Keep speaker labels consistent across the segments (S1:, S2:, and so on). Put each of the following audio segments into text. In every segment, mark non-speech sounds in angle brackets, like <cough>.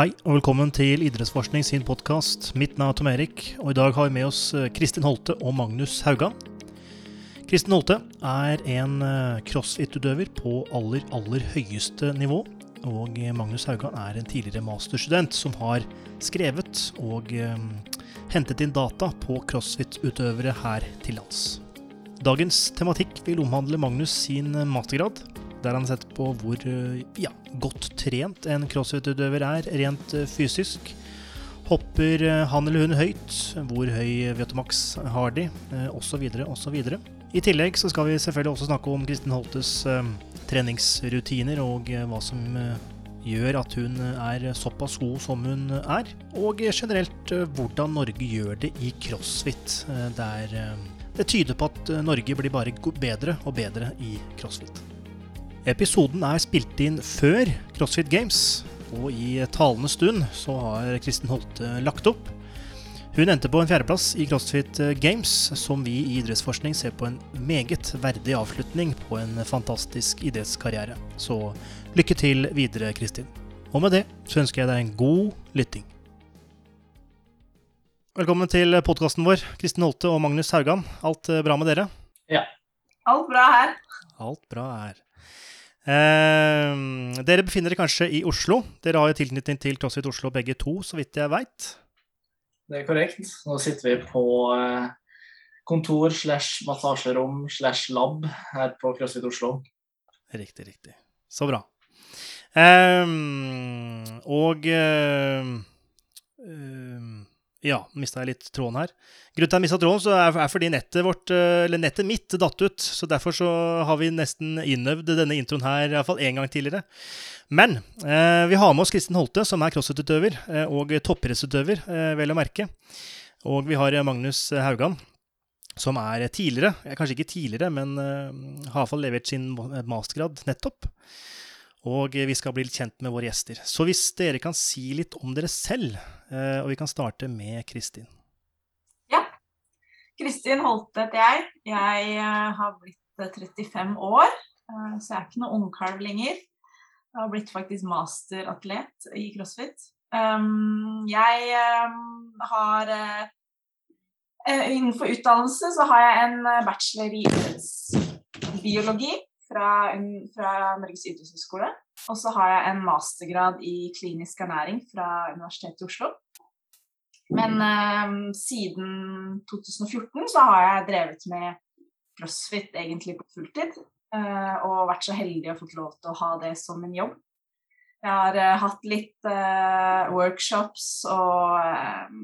S1: Hei, og velkommen til Idrettsforskning sin podkast. Mitt navn er Tom Erik, og i dag har vi med oss eh, Kristin Holte og Magnus Haugan. Kristin Holte er en eh, crossfit-utøver på aller, aller høyeste nivå. Og Magnus Haugan er en tidligere masterstudent som har skrevet og eh, hentet inn data på crossfit-utøvere her til lands. Dagens tematikk vil omhandle Magnus sin mastergrad, der han setter på hvor eh, ja, godt trent en crossfit-utøver er rent eh, fysisk. Hopper eh, han eller hun høyt? Hvor høy VO2max har de? Osv. osv. I tillegg så skal vi selvfølgelig også snakke om Kristin Holtes treningsrutiner og hva som gjør at hun er såpass god som hun er. Og generelt hvordan Norge gjør det i crossfit. Der det tyder på at Norge blir bare bedre og bedre i crossfit. Episoden er spilt inn før CrossFit Games, og i talende stund så har Kristin Holte lagt opp. Hun endte på en fjerdeplass i CrossFit Games, som vi i idrettsforskning ser på en meget verdig avslutning på en fantastisk idrettskarriere. Så lykke til videre, Kristin. Og med det så ønsker jeg deg en god lytting. Velkommen til podkasten vår, Kristin Holte og Magnus Haugan. Alt bra med dere?
S2: Ja. Alt bra her.
S1: Alt bra her. Eh, dere befinner dere kanskje i Oslo. Dere har jo tilknytning til CrossFit Oslo begge to, så vidt jeg veit?
S2: Det er korrekt. Nå sitter vi på eh, kontor slash massasjerom slash lab her på CrossFit Oslo.
S1: Riktig, riktig. Så bra. Eh, og eh, ja, mista jeg litt tråden her. Grunnen til at jeg mista tråden, så er, fordi nettet vårt, eh, eller nettet mitt datt ut. Så derfor så har vi nesten innøvd denne introen her iallfall én gang tidligere. Men eh, vi har med oss Kristin Holte, som er crossfit-utøver eh, og toppidrettsutøver, eh, vel å merke. Og vi har Magnus Haugan, som er tidligere, kanskje ikke tidligere, men eh, har iallfall levert sin mastergrad nettopp. Og vi skal bli litt kjent med våre gjester. Så hvis dere kan si litt om dere selv, eh, og vi kan starte med Kristin.
S3: Ja. Kristin Holte heter jeg. Jeg eh, har blitt 35 eh, år, så jeg er ikke noe ungkalv lenger. Jeg har blitt faktisk masteratlet i crossfit. Um, jeg har Innenfor utdannelse så har jeg en bachelor i idrettsbiologi fra, fra Norges idrettshøgskole. Og så har jeg en mastergrad i klinisk ernæring fra Universitetet i Oslo. Men eh, siden 2014 så har jeg drevet med crossfit egentlig på fulltid. Eh, og vært så heldig å fått lov til å ha det som en jobb. Jeg har eh, hatt litt eh, workshops og eh,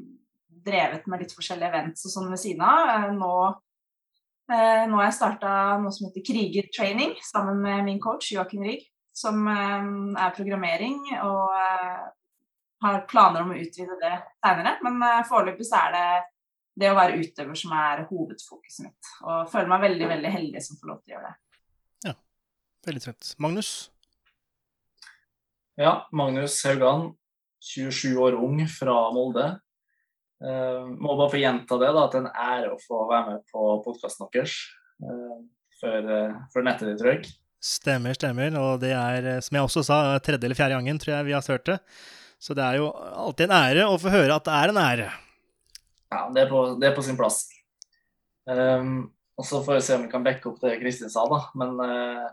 S3: drevet med litt forskjellige events og sånn ved siden av. Eh, nå nå har jeg starta noe som heter Krigertraining sammen med min coach Joakim Rigg, som eh, er programmering, og eh, har planer om å utvide det seinere. Men foreløpig så er det det å være utøver som er hovedfokuset mitt. Og føler meg veldig, veldig heldig som får lov til å gjøre det.
S1: Ja, veldig trent. Magnus?
S2: Ja, Magnus Haugan, 27 år ung fra Molde. Uh, må bare få gjenta det, da, at det er en ære å få være med på podkasten deres uh, for, uh, for nettet ditt, jeg.
S1: Stemmer, stemmer. Og det er, som jeg også sa, tredje eller fjerde gangen tror jeg vi har hørt det. Så det er jo alltid en ære å få høre at det er en ære.
S2: Ja, det er på, det er på sin plass. Um, og så får vi se om vi kan backe opp det Kristin sa, da. Men uh,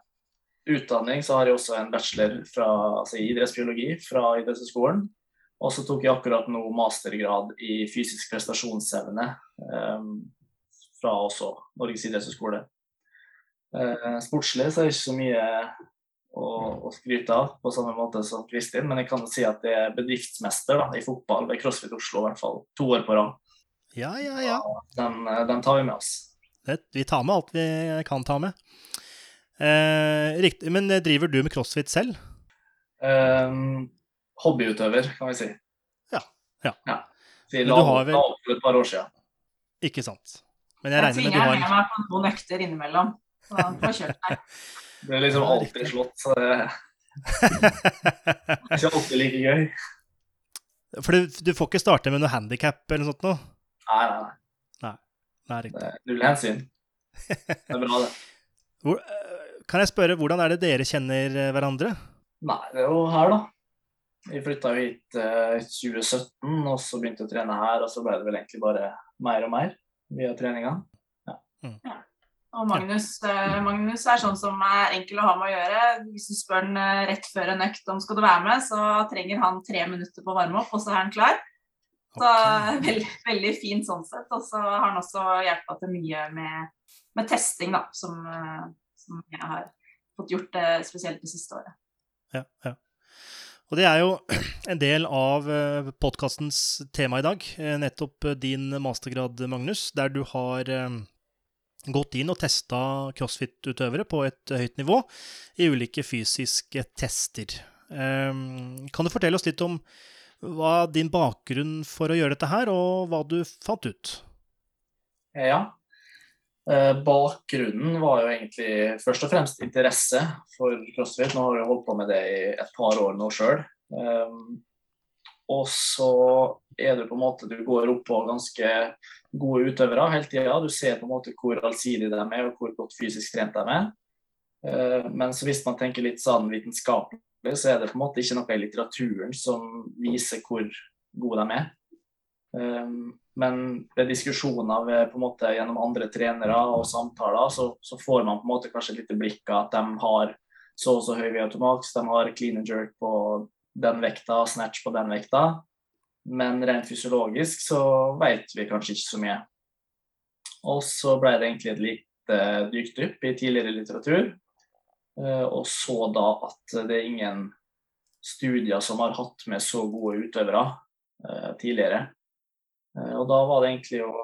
S2: utdanning så har jeg også en bachelor fra, altså, i idrettsbiologi fra idrettshøyskolen. Og så tok jeg akkurat nå mastergrad i fysisk prestasjonsevne um, fra også Norges idrettshøgskole. Uh, sportslig så er det ikke så mye å, å, skryte av på samme måte som Kristin, men jeg kan si at jeg er bedriftsmester da, i fotball ved CrossFit Oslo i hvert fall to år på rad.
S1: Ja, ja, ja.
S2: Den, eh, den, tar vi med oss.
S1: Det, vi tar med alt vi kan ta med. Eh, riktig, Men driver du med crossfit selv?
S2: Um, hobbyutøver, kan vi si.
S1: Ja. ja.
S2: ja. Siden du har vel... for et par år siden.
S1: Ikke sant. Men jeg, regner med du har
S3: Jeg tvinger meg på noen økter innimellom. Så får kjørt meg. <laughs>
S2: Det er liksom alltid slått, så <laughs> det er ikke alltid like gøy.
S1: For du, du får ikke starte med noe handikap eller noe sånt noe?
S2: Nei, nei, nei.
S1: nei. nei riktig.
S2: Null hensyn. Det er bra, det. <laughs>
S1: Hvor, eh, kan jeg spørre, hvordan er det dere kjenner eh, hverandre?
S2: Nei, det er jo her, da. Vi flytta jo hit i 2017, og så begynte jeg å trene her. Og så ble det vel egentlig bare mer og mer via treninga. Ja.
S3: Mm. ja. Og Magnus, uh, Magnus, er sånn som er enkel å ha med å gjøre. Hvis du spør han uh, rett før en økt om skal du være med, så trenger han tre minutter på å varme opp, og så er han klar. Så okay. <laughs> veldig, veldig fint sånn sett. Og så har han også hjelpa til mye med, med testing, da, som, uh, som, jeg har fått gjort spesielt det siste året.
S1: Ja, ja. Og det er jo <clears throat> en del av podkastens tema i dag, nettopp din mastergrad, Magnus, der du har gått inn og testa crossfit-utøvere på et høyt nivå i ulike fysiske tester. Ehm, kan du fortelle oss litt om hva din bakgrunn for å gjøre dette her, og hva du fant ut?
S2: Ja. Eh, bakgrunnen var jo egentlig først og fremst interesse for crossfit. Nå har jeg holdt på med det i et par år nå sjøl. Og så er du på en måte Du går opp på ganske gode utøvere hele tida. Du ser på en måte hvor allsidige de er, og hvor godt fysisk trent de er. Men så hvis man tenker litt sånn vitenskapelig, så er det på en måte ikke noe i litteraturen som viser hvor gode de er. Men ved diskusjoner ved, på en måte, gjennom andre trenere og samtaler, så, så får man på en måte kanskje et lite blikk av at de har så og så høy VO2max, de har clean and jerk på den vekta, snatch på den vekta. Men rent fysiologisk så vet vi kanskje ikke så mye. Og så ble det egentlig et lite dykdypp i tidligere litteratur. Eh, og så da at det er ingen studier som har hatt med så gode utøvere eh, tidligere. Eh, og da var det egentlig å,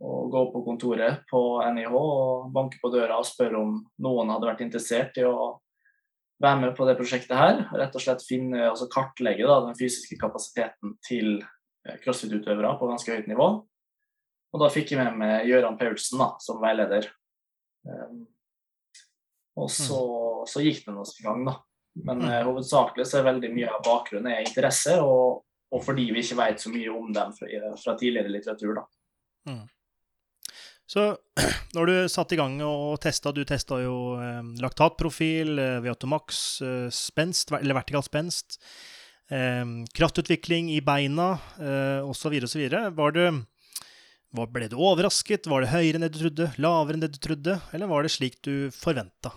S2: å gå på kontoret på NIH og banke på døra og spørre om noen hadde vært interessert i å være med på det prosjektet her. Rett og slett finne, altså kartlegge da, den fysiske kapasiteten til eh, crossfit-utøvere på ganske høyt nivå. Og da fikk jeg med meg Gøran Paulsen da, som veileder. Um, og så, mm. så, gikk det nå sin gang, da. Men uh, hovedsakelig så er veldig mye av bakgrunnen er interesse, og, og fordi vi ikke vet så mye om dem fra, fra tidligere litteratur. da. Mm.
S1: Så <clears throat> når du satte i gang og testa Du testa jo eh, laktatprofil, eh, Viatomax, eh, spenst, eller vertikal spenst, eh, kraftutvikling i beina eh, osv. osv. Var det var, Ble du overrasket? Var det høyere enn det du trodde? Lavere enn det du trodde? Eller var det slik du forventa?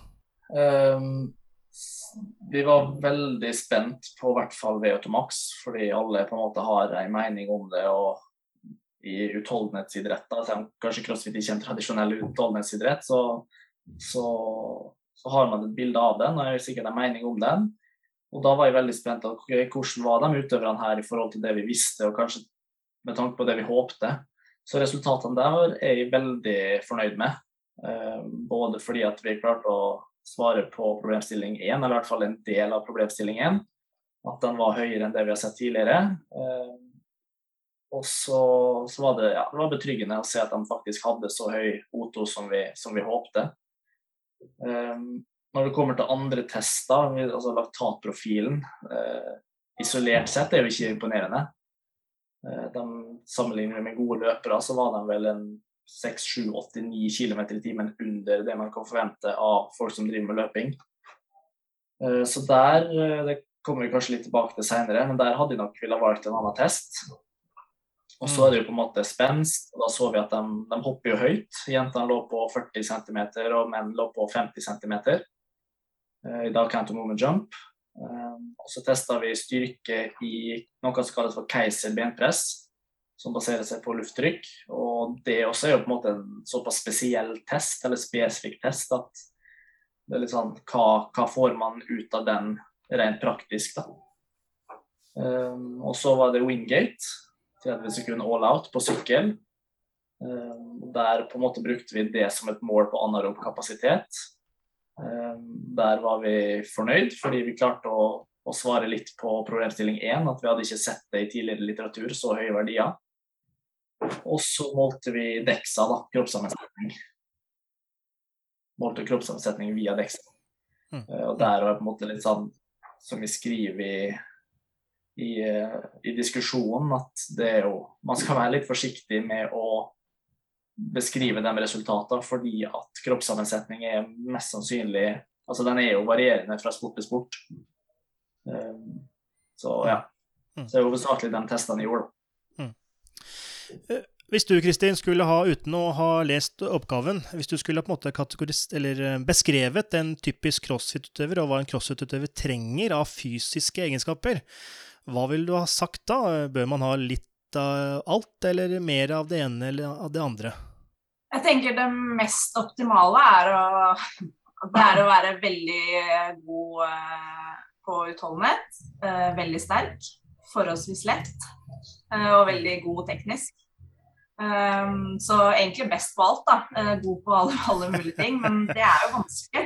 S1: Um,
S2: vi var veldig spent på hvert fall Viatomax, fordi alle på en måte har en mening om det. og i utholdenhetsidretter, selv om kanskje crossfit ikke er en tradisjonell utholdenhetsidrett, så, så, så, har man et bilde av den og har sikkert en mening om den. Og da var jeg veldig spent på hvordan var de utøverne her i forhold til det vi visste, og kanskje med tanke på det vi håpte. Så resultatene der er jeg veldig fornøyd med. Eh, både fordi at vi klarte å svare på problemstilling 1, eller i hvert fall en del av problemstilling én. At den var høyere enn det vi har sett tidligere. Eh, og så, så var det, ja, det var betryggende å se at de faktisk hadde så høy O2 som vi, som vi håpte. Um, når det kommer til andre tester, altså laktatprofilen uh, isolert sett er jo ikke imponerende. De Sammenlignet med gode løpere, så var de vel en 6-7-8-9 km i timen under det man kan forvente av folk som driver med løping. Uh, så der det kommer vi kanskje litt tilbake til senere, men der hadde de nok ville valgt en annen test. Og så er det jo på en måte spenst, og da så vi at de, de hopper jo høyt. Jentene lå på 40 cm, og menn lå på 50 cm. Uh, I dag can't movement jump. Og så testa vi styrke i noe som kalles for keiser benpress, som baserer seg på lufttrykk. Og det også er jo på en måte en såpass spesiell test, eller spesifikk test, at det er litt sånn hva, hva får man ut av den rent praktisk, da. Um, og så var det Wingate 30 sekunder all out på sykkel. Um, der på en måte brukte vi det som et mål på anaerob kapasitet. Um, der var vi fornøyd, fordi vi klarte å, å svare litt på problemstilling 1, at vi hadde ikke sett det i tidligere litteratur, så høye verdier. Og så målte vi DEXA, da, kroppssammensetning. Målte kroppssammensetning via DEXA. Mm. Eh, og der var det på en måte litt sånn som vi skriver i i, eh, i, diskusjonen at det er jo Man skal være litt forsiktig med å beskrive de resultatene, fordi at kroppssammensetning er mest sannsynlig Altså den er jo varierende fra sport til sport. Eh, Så ja.
S1: Mm.
S2: Så det er hovedsakelig de testene jeg gjorde.
S1: Hvis du Kristin, skulle ha, uten å ha lest oppgaven, hvis du skulle på en måte eh, beskrevet en typisk crossfit-utøver, og hva en crossfit-utøver trenger av fysiske egenskaper, hva ville du ha sagt da? Bør man ha litt av alt, eller mer av det ene eller av det andre?
S3: Jeg tenker det mest optimale er å, er å være veldig god eh, på utholdenhet. eh, Veldig sterk, forholdsvis lett eh, og veldig god teknisk. Um, Så egentlig best på alt, da. Eh, God på alle, <laughs> alle mulige ting, men det er jo vanskelig.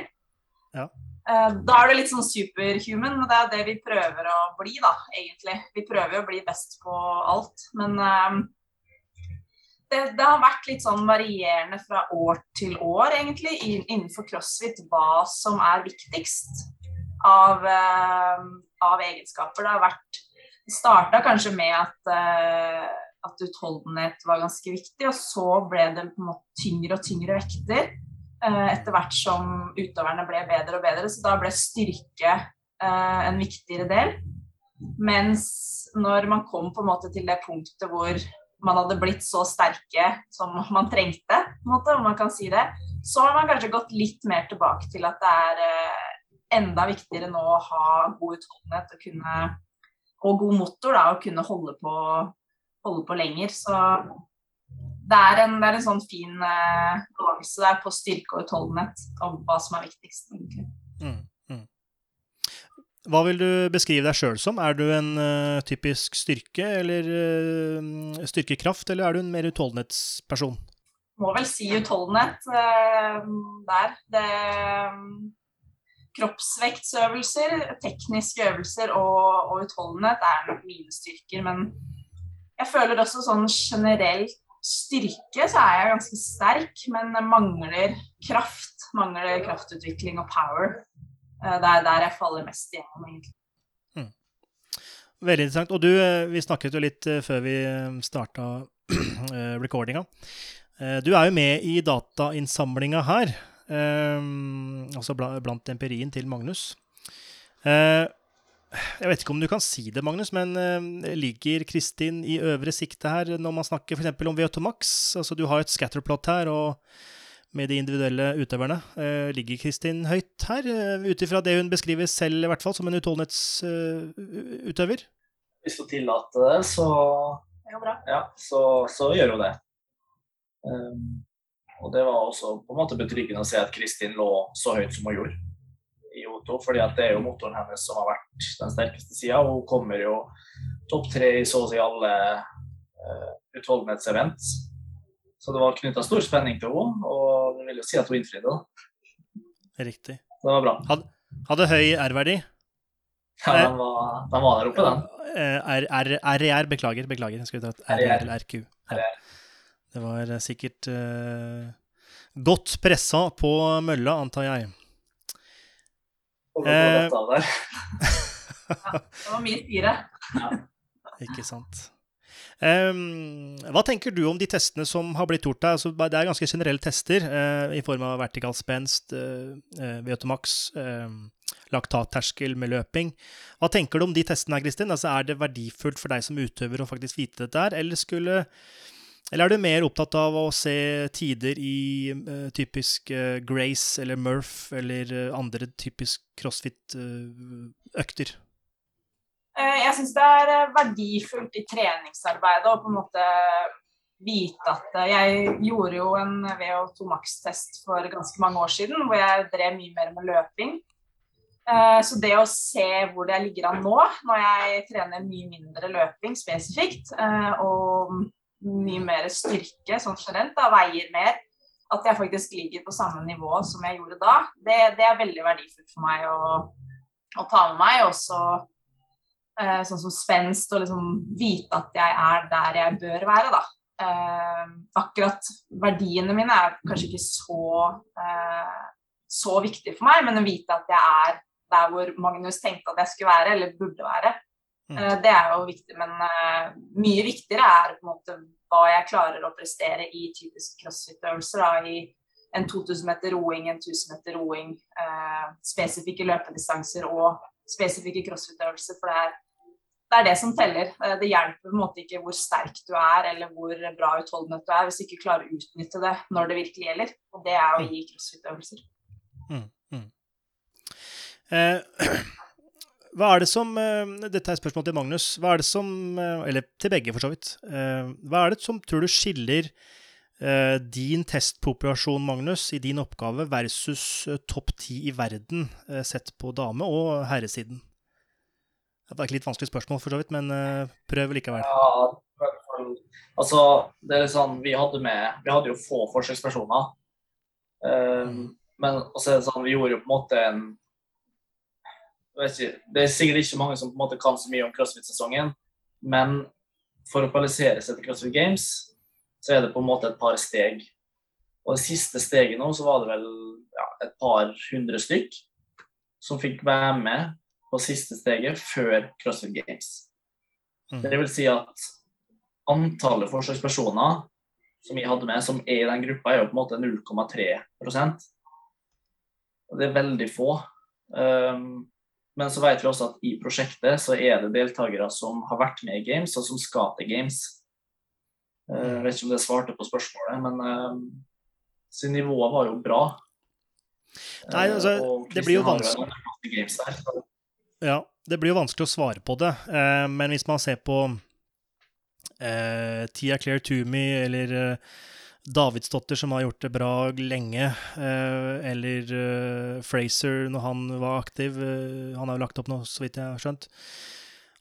S1: Ja.
S3: Uh, Da er det litt sånn superhuman, og det er det vi prøver å bli, da, egentlig. Vi prøver å bli best på alt, men um, det, det har vært litt sånn varierende fra år til år, egentlig, innenfor crossfit, hva som er viktigst av, uh, av egenskaper. Det har vært Det starta kanskje med at, eh, at utholdenhet var ganske viktig, og så ble det på en måte tyngre og tyngre vekter eh, etter hvert som utøverne ble bedre og bedre. Så da ble styrke eh, en viktigere del. Mens når man kom på en måte til det punktet hvor man hadde blitt så sterke som man trengte, måte, om man kan si det, så har man kanskje gått litt mer tilbake til at det er eh, enda viktigere nå å ha god utholdenhet og, kunne, og god motor, da, og kunne holde på, holde på lenger. Så det er en, det er en sånn fin eh, balanse der på styrke og utholdenhet om hva som er viktigst. egentlig.
S1: Mm, mm. Hva vil du beskrive deg sjøl som? Er du en uh, typisk styrke eller uh, styrkekraft, eller er du en mer utholdenhetsperson?
S3: må vel si utholdenhet uh, der. Det, kroppsvektsøvelser, tekniske øvelser og, og utholdenhet er nok mine styrker. Men jeg føler også sånn generell styrke så er jeg ganske sterk, men mangler kraft. Mangler kraftutvikling og power. Eh, Det er der jeg faller mest igjennom, egentlig.
S1: Veldig interessant. Og du, eh, vi snakket jo litt eh, før vi starta <clears throat> recordinga. Du er jo med i datainnsamlinga her, altså blant empirien til Magnus. Jeg vet ikke om du kan si det, Magnus, men eh, ligger Kristin i øvre sikte her når man snakker f.eks. om VO2 Max? Altså du har et scatterplot her, og med de individuelle utøverne. Eh, Ligger Kristin høyt her, eh, ut ifra det hun beskriver selv, i hvert fall, som en utholdenhetsutøver?
S2: Hvis hun tillater det, så, ja, så, så gjør hun det. Um, og det var også på en måte betryggende å se at Kristin lå så høyt som hun gjorde i O2, fordi at det er jo motoren hennes som har vært den sterkeste sida. Hun kommer jo topp tre i så å si alle uh, utholdenhetsevent. Så det var knytta stor spenning til henne, og det vil jo si at hun innfridde.
S1: Riktig.
S2: Det var bra.
S1: Hadde høy R-verdi.
S2: Ja, den var, den var der oppe, den.
S1: Eh, R- R- RER, beklager. beklager. Jeg skulle tatt RER eller RQ. Ja. Det var eh, sikkert uh, godt pressa på mølla, antar jeg. Eh,
S2: der. <laughs>
S3: Det var mye styre.
S1: Ikke sant. Um, hva tenker du om de testene som har blitt gjort deg? Altså, det er ganske generelle tester uh, i form av vertikal spenst, uh, VO2max, eh, laktatterskel med løping. Hva tenker du om de testene her, Kristin? Altså, er det verdifullt for deg som utøver å faktisk vite dette her, eller skulle eller er du mer opptatt av å se tider i uh, typisk uh, Grace eller Murph eller uh, andre typisk crossfit-økter?
S3: Jeg syns det er verdifullt i treningsarbeidet å på en måte vite at Jeg gjorde jo en VO2 Max-test for ganske mange år siden, hvor jeg drev mye mer med løping. Så det å se hvor jeg ligger an nå, når jeg trener mye mindre løping spesifikt, og mye mer styrke sånn generelt, da veier mer, at jeg faktisk ligger på samme nivå som jeg gjorde da, det, det er veldig verdifullt for meg å, å ta med meg. Også eh, sånn som spenst og liksom vite at jeg er der jeg bør være, da. Eh, akkurat verdiene mine er kanskje ikke så, eh, så viktig for meg, men å vite at jeg er der hvor Magnus tenkte at jeg skulle være, eller burde være.
S1: Mm.
S3: Eh, det er jo viktig, men eh, mye viktigere er på en måte hva jeg klarer å prestere i typiske crossfit-øvelser. I en 2000 meter roing, en 1000 meter roing, eh, spesifikke løpedistanser og spesifikke crossfit-øvelser. For det er det er det som teller. Eh, det hjelper på en måte ikke hvor sterk du er eller hvor bra utholdenhet du er, hvis du ikke klarer å utnytte det når det virkelig gjelder. Og det er å gi crossfit-øvelser.
S1: Mm, mm. Eh, <clears throat> hva er det som eh, Dette er et spørsmål til Magnus. Hva er det som eh, Eller til begge, for så vidt. Eh, hva er det som tror du skiller din testpopulasjon, Magnus, i din oppgave versus topp ti i verden sett på dame- og herresiden? Det er et litt vanskelig spørsmål, for så vidt, men prøv likevel.
S2: Ja, altså, det er sånn, vi hadde, med, vi hadde jo få forsøkspersoner. Um, men også sånn, vi gjorde jo på en måte en ikke, Det er sikkert ikke mange som på en måte kan så mye om crossfit-sesongen, men for å kvalifisere seg til CrossFit Games, så er det på en måte et par steg. Og det siste steget nå, så var det vel ja, et par hundre stykk som fikk være med på siste steget før CrossFit Games. Mm. Det vil si at antallet forsøkspersoner som vi hadde med, som er i den gruppa, er jo på en måte 0,3 Og Det er veldig få. Um, men så vet vi også at i prosjektet så er det deltakere som har vært med i Games, og som skal til Games. Eh, jeg vet ikke om det svarte på spørsmålet, men uh, så nivået var jo bra.
S1: Nei, altså, det blir jo vanskelig Ja, det blir jo vanskelig å svare på det. Men hvis man ser på Tia Claire Toomey eller Davidsdotter, som har gjort det bra lenge, eh, eller eh, Fraser når han var aktiv. Eh, han har jo lagt opp noe, så vidt jeg har skjønt.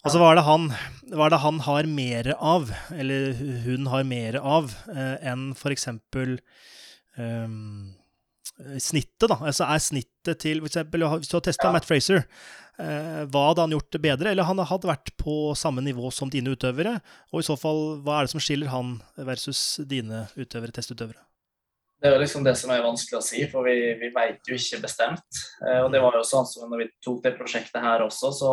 S1: Altså, hva er, det han, hva er det han har mer av, eller hun har mer av, enn for eksempel um, snittet, da? Altså er snittet til for eksempel, Hvis du har testa ja. Matt Fraser, hva hadde han gjort bedre, eller han hadde vært på samme nivå som dine utøvere? Og i så fall, hva er det som skiller han versus dine utøvere, testutøvere?
S2: Det er jo liksom det som er vanskelig å si, for vi, vi vet jo ikke bestemt. Eh, og det var jo sånn som når vi tok det prosjektet her også, så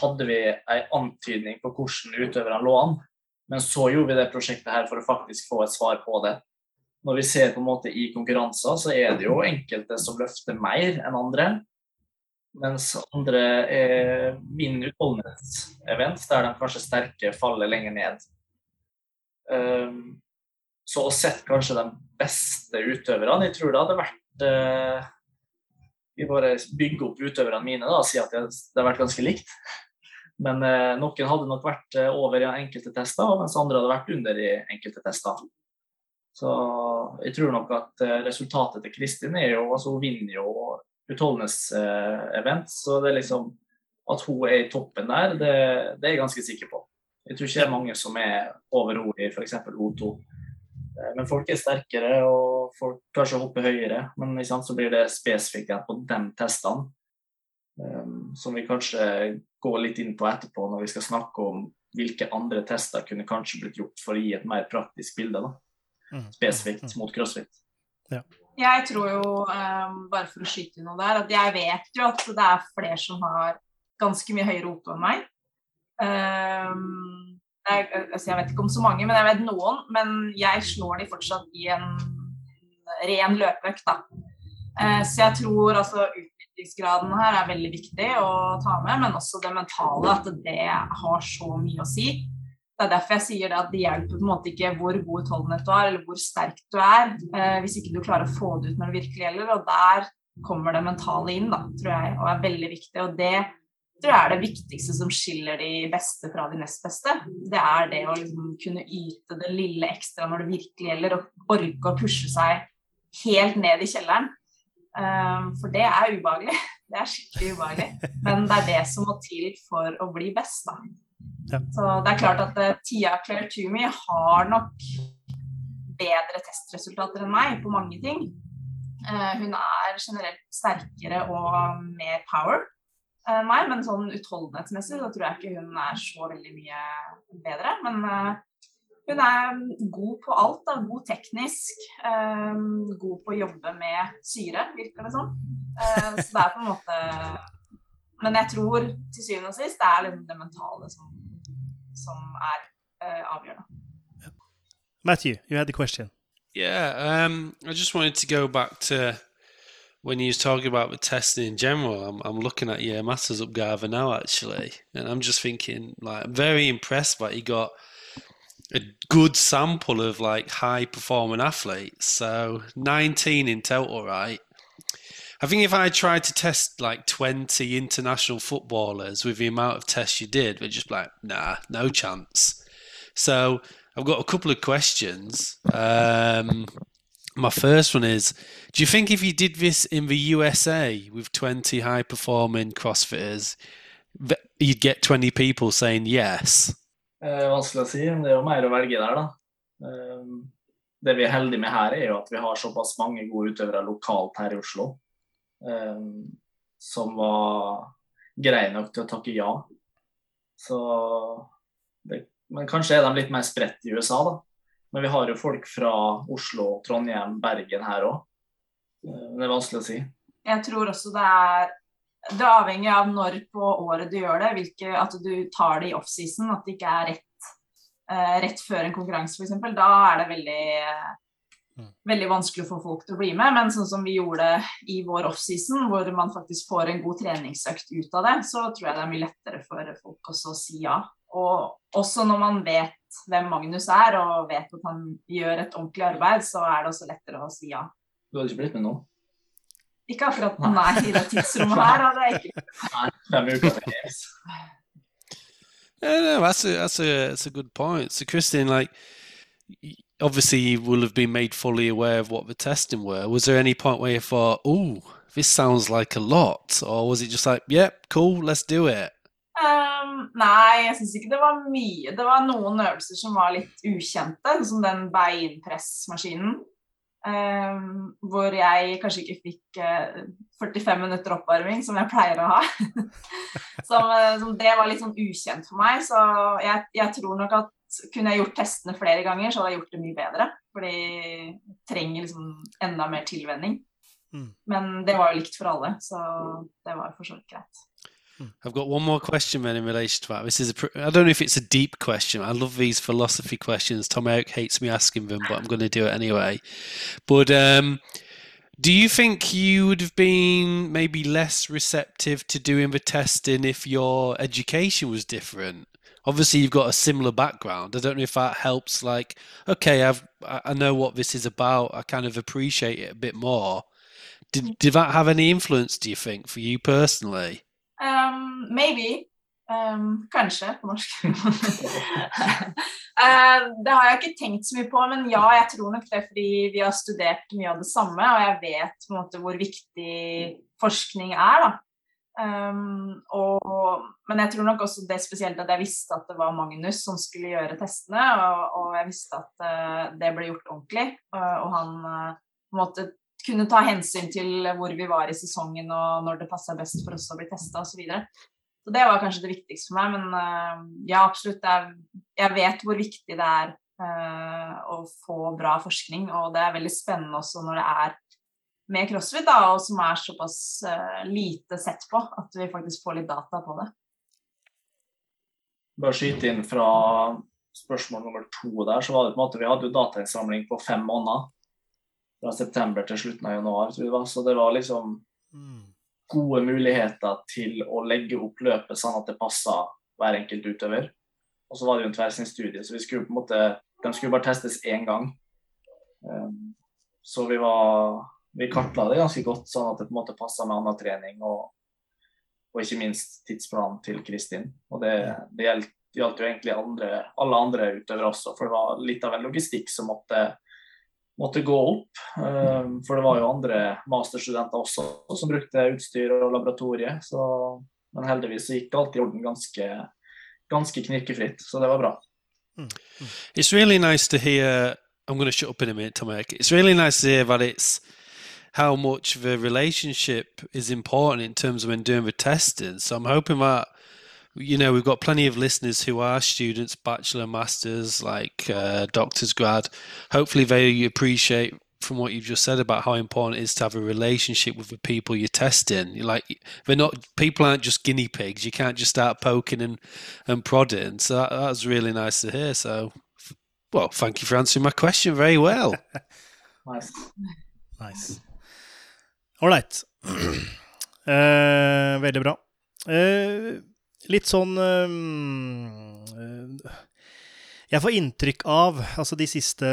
S2: hadde vi en antydning på hvordan utøverne lå an. Men så gjorde vi det prosjektet her for å faktisk få et svar på det. Når vi ser på en måte i konkurranser, så er det jo enkelte som løfter mer enn andre. Mens andre er min utholdenhetsevent, der de kanskje sterke faller lenger ned. Um, så å sett kanskje de beste utøverne Jeg tror det hadde vært uh, Vi bare bygger opp utøverne mine da, og sier at det, hadde vært ganske likt. Men uh, noen hadde nok vært uh, over i enkelte tester, mens andre hadde vært under i enkelte tester. Så jeg tror nok at resultatet til Kristin er jo altså Hun vinner jo utholdenhetsevent. Så det er liksom at hun er i toppen der, det, det er jeg ganske sikker på. Jeg tror ikke det er mange som er over henne i f.eks. O2. Eh, men folk er sterkere, og folk kanskje hopper høyere. Men så blir det spesifikt på de testene, um, som vi kanskje går litt inn på etterpå når vi skal snakke om hvilke andre tester kunne kanskje blitt gjort for å gi et mer praktisk bilde. da. Mm. Spesifikt mot crossfit.
S3: Ja. Jeg tror jo, um, bare for å skyte inn noe der, at jeg vet jo at det er flere som har ganske mye høyere OP enn meg. Um, jeg, altså jeg vet ikke om så mange, men jeg vet noen. Men jeg slår de fortsatt i en ren løpeøkt, da. Uh, så jeg tror altså utviklingsgraden her er veldig viktig å ta med, men også det mentale, at det har så mye å si. Det er derfor jeg sier det at det hjelper på en måte ikke hvor god utholdenhet du har, eller hvor sterk du er, eh, hvis ikke du klarer å få det ut når det virkelig gjelder. Og der kommer det mentale inn, da, tror jeg, og er veldig viktig. Og det tror jeg er det viktigste som skiller de beste fra de nest beste. Det er det å liksom kunne yte det lille ekstra når det virkelig gjelder, og orke å pushe seg helt ned i kjelleren. Um, for det er ubehagelig. <laughs> Det er skikkelig ubehagelig. Men det er det som må til for å bli best, da. Så det er klart at uh, Tia Claire Toomey har nok bedre testresultater enn meg på mange ting. Uh, hun er generelt sterkere og mer power enn meg, men sånn utholdenhetsmessig så tror jeg ikke hun er så veldig mye bedre. Men uh, hun er god på alt. Da. God teknisk. God på å jobbe med syre, virker det som. Sånn. så det er på en måte Men jeg tror til syvende og sist det er det mentale som som er uh, avgjørende.
S1: Matthew, you had the question.
S4: Yeah, um, I just wanted to go back to when you was talking about the testing in general, I'm I'm looking at your masters up Garver now actually, and I'm just thinking like I'm very impressed that you got a good sample of like high performing athletes. So 19 in total, right? I think if I tried to test like 20 international footballers with the amount of tests you did, we'd just be like, nah, no chance. So I've got a couple of questions. Um, my first one is Do you think if you did this in the USA with 20 high performing CrossFitters, you'd get 20 people saying yes?
S2: Eh, å er da. Eh, det vi er heldige med her, er jo at vi har såpass mange gode utøvere lokalt her i Oslo som var greie nok til å takke ja. Så det, Men kanskje er de litt mer spredt i USA, da. Men vi har jo folk fra Oslo, Trondheim, Bergen her òg. Det er vanskelig å si.
S3: Jeg tror også det er det er avhengig av når på året du gjør det, hvilke, at du tar det i offseason. At det ikke er rett, uh, rett før en konkurranse, f.eks. Da er det veldig, veldig vanskelig å få folk til å bli med. Men sånn som vi gjorde i vår offseason, hvor man faktisk får en god treningsøkt ut av det, så tror jeg det er mye lettere for folk også å si ja. Og også når man vet hvem Magnus er, og vet at han gjør et ordentlig arbeid, så er det også lettere å si ja.
S2: Du hadde ikke blitt med nå?
S3: Ikke akkurat nei i det tidsrommet her. hadde jeg ikke.
S2: Nei, fem uker <laughs> til.
S4: Yeah, no, that's a that's a that's a good point. So, Christine, like, obviously, you will have been made fully aware of what the testing were. Was there any point where you thought, "Oh, this sounds like a lot," or was it just like, "Yep, cool, let's do it"?
S3: Um, nei, jeg syns ikke det var mye. Det var noen øvelser som var litt ukjente, som den beinpressmaskinen. Um, hvor jeg kanskje ikke fikk uh, eh, 45 minutter oppvarming, som jeg pleier å ha. <laughs> så, som, det var litt sånn ukjent for meg. Så jeg, jeg, tror nok at kunne jeg gjort testene flere ganger, så hadde jeg gjort det mye bedre. Fordi jeg trenger liksom enda mer tilvenning. Mm. Men det var jo likt for alle, så det var for så vidt greit.
S4: I've got one more question then in relation to that. This is a, I don't know if it's a deep question. I love these philosophy questions. Tom Eric hates me asking them, but I'm going to do it anyway. But um, do you think you would have been maybe less receptive to doing the testing if your education was different? Obviously, you've got a similar background. I don't know if that helps. Like, okay, I've I know what this is about. I kind of appreciate it a bit more. Did did that have any influence? Do you think for you personally?
S3: Um, maybe. Um, kanskje, på <laughs> norsk. uh, <laughs> det har jeg ikke tenkt så mye på, men ja, jeg tror nok det fordi vi har studert mye av det samme, og jeg vet på en måte hvor viktig forskning er. da. Um, og, men jeg tror nok også det spesielt at jeg visste at det var Magnus som skulle gjøre testene, og, og jeg visste at uh, det ble gjort ordentlig, uh, og han uh, måte kunne ta hensyn til hvor vi var i sesongen og når det passa best for oss å bli testa osv. Så, videre. så det var kanskje det viktigste for meg. Men uh, ja, absolutt. Er, jeg vet hvor viktig det er å få bra forskning, og det er veldig spennende også når det er med crossfit, da, og som er såpass uh, lite sett på, at vi faktisk får litt data på det.
S2: Bare skyte inn fra spørsmål nummer to der, så var det på en måte Vi hadde jo datainnsamling på fem måneder fra september til slutten av januar. Så det var, så det var liksom mm. gode muligheter til å legge opp løpet sånn at det passa hver enkelt utøver. Og så var det jo en tverrsnittstudie, så vi skulle på en måte, de skulle bare testes én gang. Um, så vi var vi kartla det ganske godt, sånn at det på en måte passa med annen trening og, og, ikke minst tidsplanen til Kristin. Og det, det gjaldt, gjaldt, jo egentlig andre, alle andre utøvere også, for det var litt av en logistikk som måtte måtte gå opp. Eh, for det var jo andre masterstudenter også som brukte utstyr og laboratorie. Så, men heldigvis så gikk alt i orden ganske, ganske knirkefritt, så det var bra.
S4: Mm. It's really nice to hear. I'm going to shut up in a minute, Tomek. It's really nice to hear that it's how much the relationship is important in terms of when doing the testing. So I'm hoping that you know, we've got plenty of listeners who are students, bachelor, masters, like uh, doctors, grad. Hopefully, they appreciate from what you've just said about how important it is to have a relationship with the people you're testing. You're like they're not people aren't just guinea pigs. You can't just start poking and and prodding. So that, that was really nice to hear. So, well, thank you for answering my question very well. <laughs>
S2: nice,
S1: nice. Ålreit. <clears throat> Eh, veldig bra. Eh, litt sånn eh, Jeg får inntrykk av, altså de siste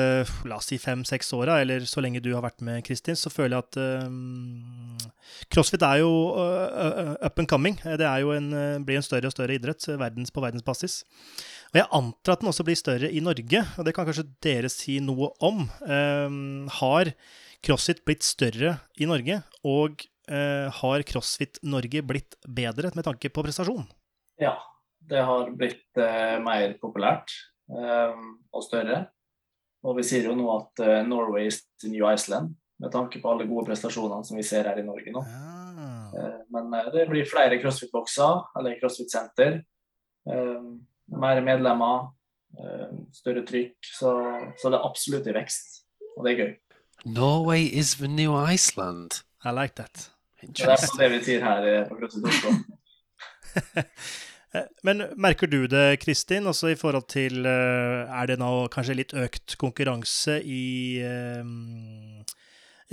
S1: la oss si fem-seks åra, eller så lenge du har vært med, Kristin, så føler jeg at eh, crossfit er jo eh, up and coming. Det en, eh, blir en større og større idrett eh, verdens, på verdensbasis. Og jeg antar at den også blir større i Norge, og det kan kanskje dere si noe om. Eh, har CrossFit blitt større i Norge, og eh, har CrossFit Norge blitt bedre med tanke på prestasjon?
S2: Ja, det har blitt eh, mer populært eh, og større. Og vi sier jo nå at eh, Norway is the new Iceland, med tanke på alle gode prestasjonene som vi ser her i Norge nå.
S1: Ja.
S2: Eh, men eh, det blir flere crossfit-bokser, eller crossfit-senter. Mer medlemmer, eh, større trykk. Så, så det er absolutt i vekst, og det er gøy.
S4: Norway is the new Iceland.
S1: I like that.
S2: Det er det vi sier her eh, på Oslo. <laughs>
S1: Eh, Men merker du det, Kristin, også i forhold til eh, Er det nå kanskje litt økt konkurranse i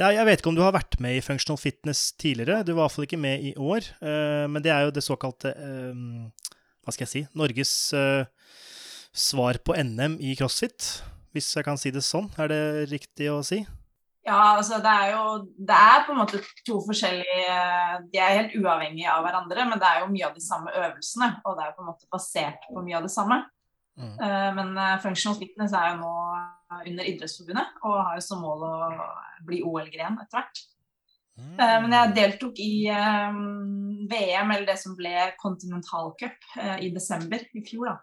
S1: Ja, jeg vet ikke om du har vært med i Functional Fitness tidligere. Du var iallfall ikke med i år. Men det er jo det såkalte Hva skal jeg si Norges svar på NM i crossfit, hvis jeg kan si det sånn. Er det riktig å si?
S3: Ja, altså det er jo Det er på en måte to forskjellige De er helt uavhengige av hverandre, men det er jo mye av de samme øvelsene. Og det er jo på en måte basert på mye av det samme.
S1: Mm.
S3: Uh, Men eh, Functional Fitness er jo nå under Idrettsforbundet og har jo som mål å bli OL-gren etter hvert. Eh, Men jeg deltok i eh, VM, eller det som ble Continental Cup, uh, i desember i fjor. da.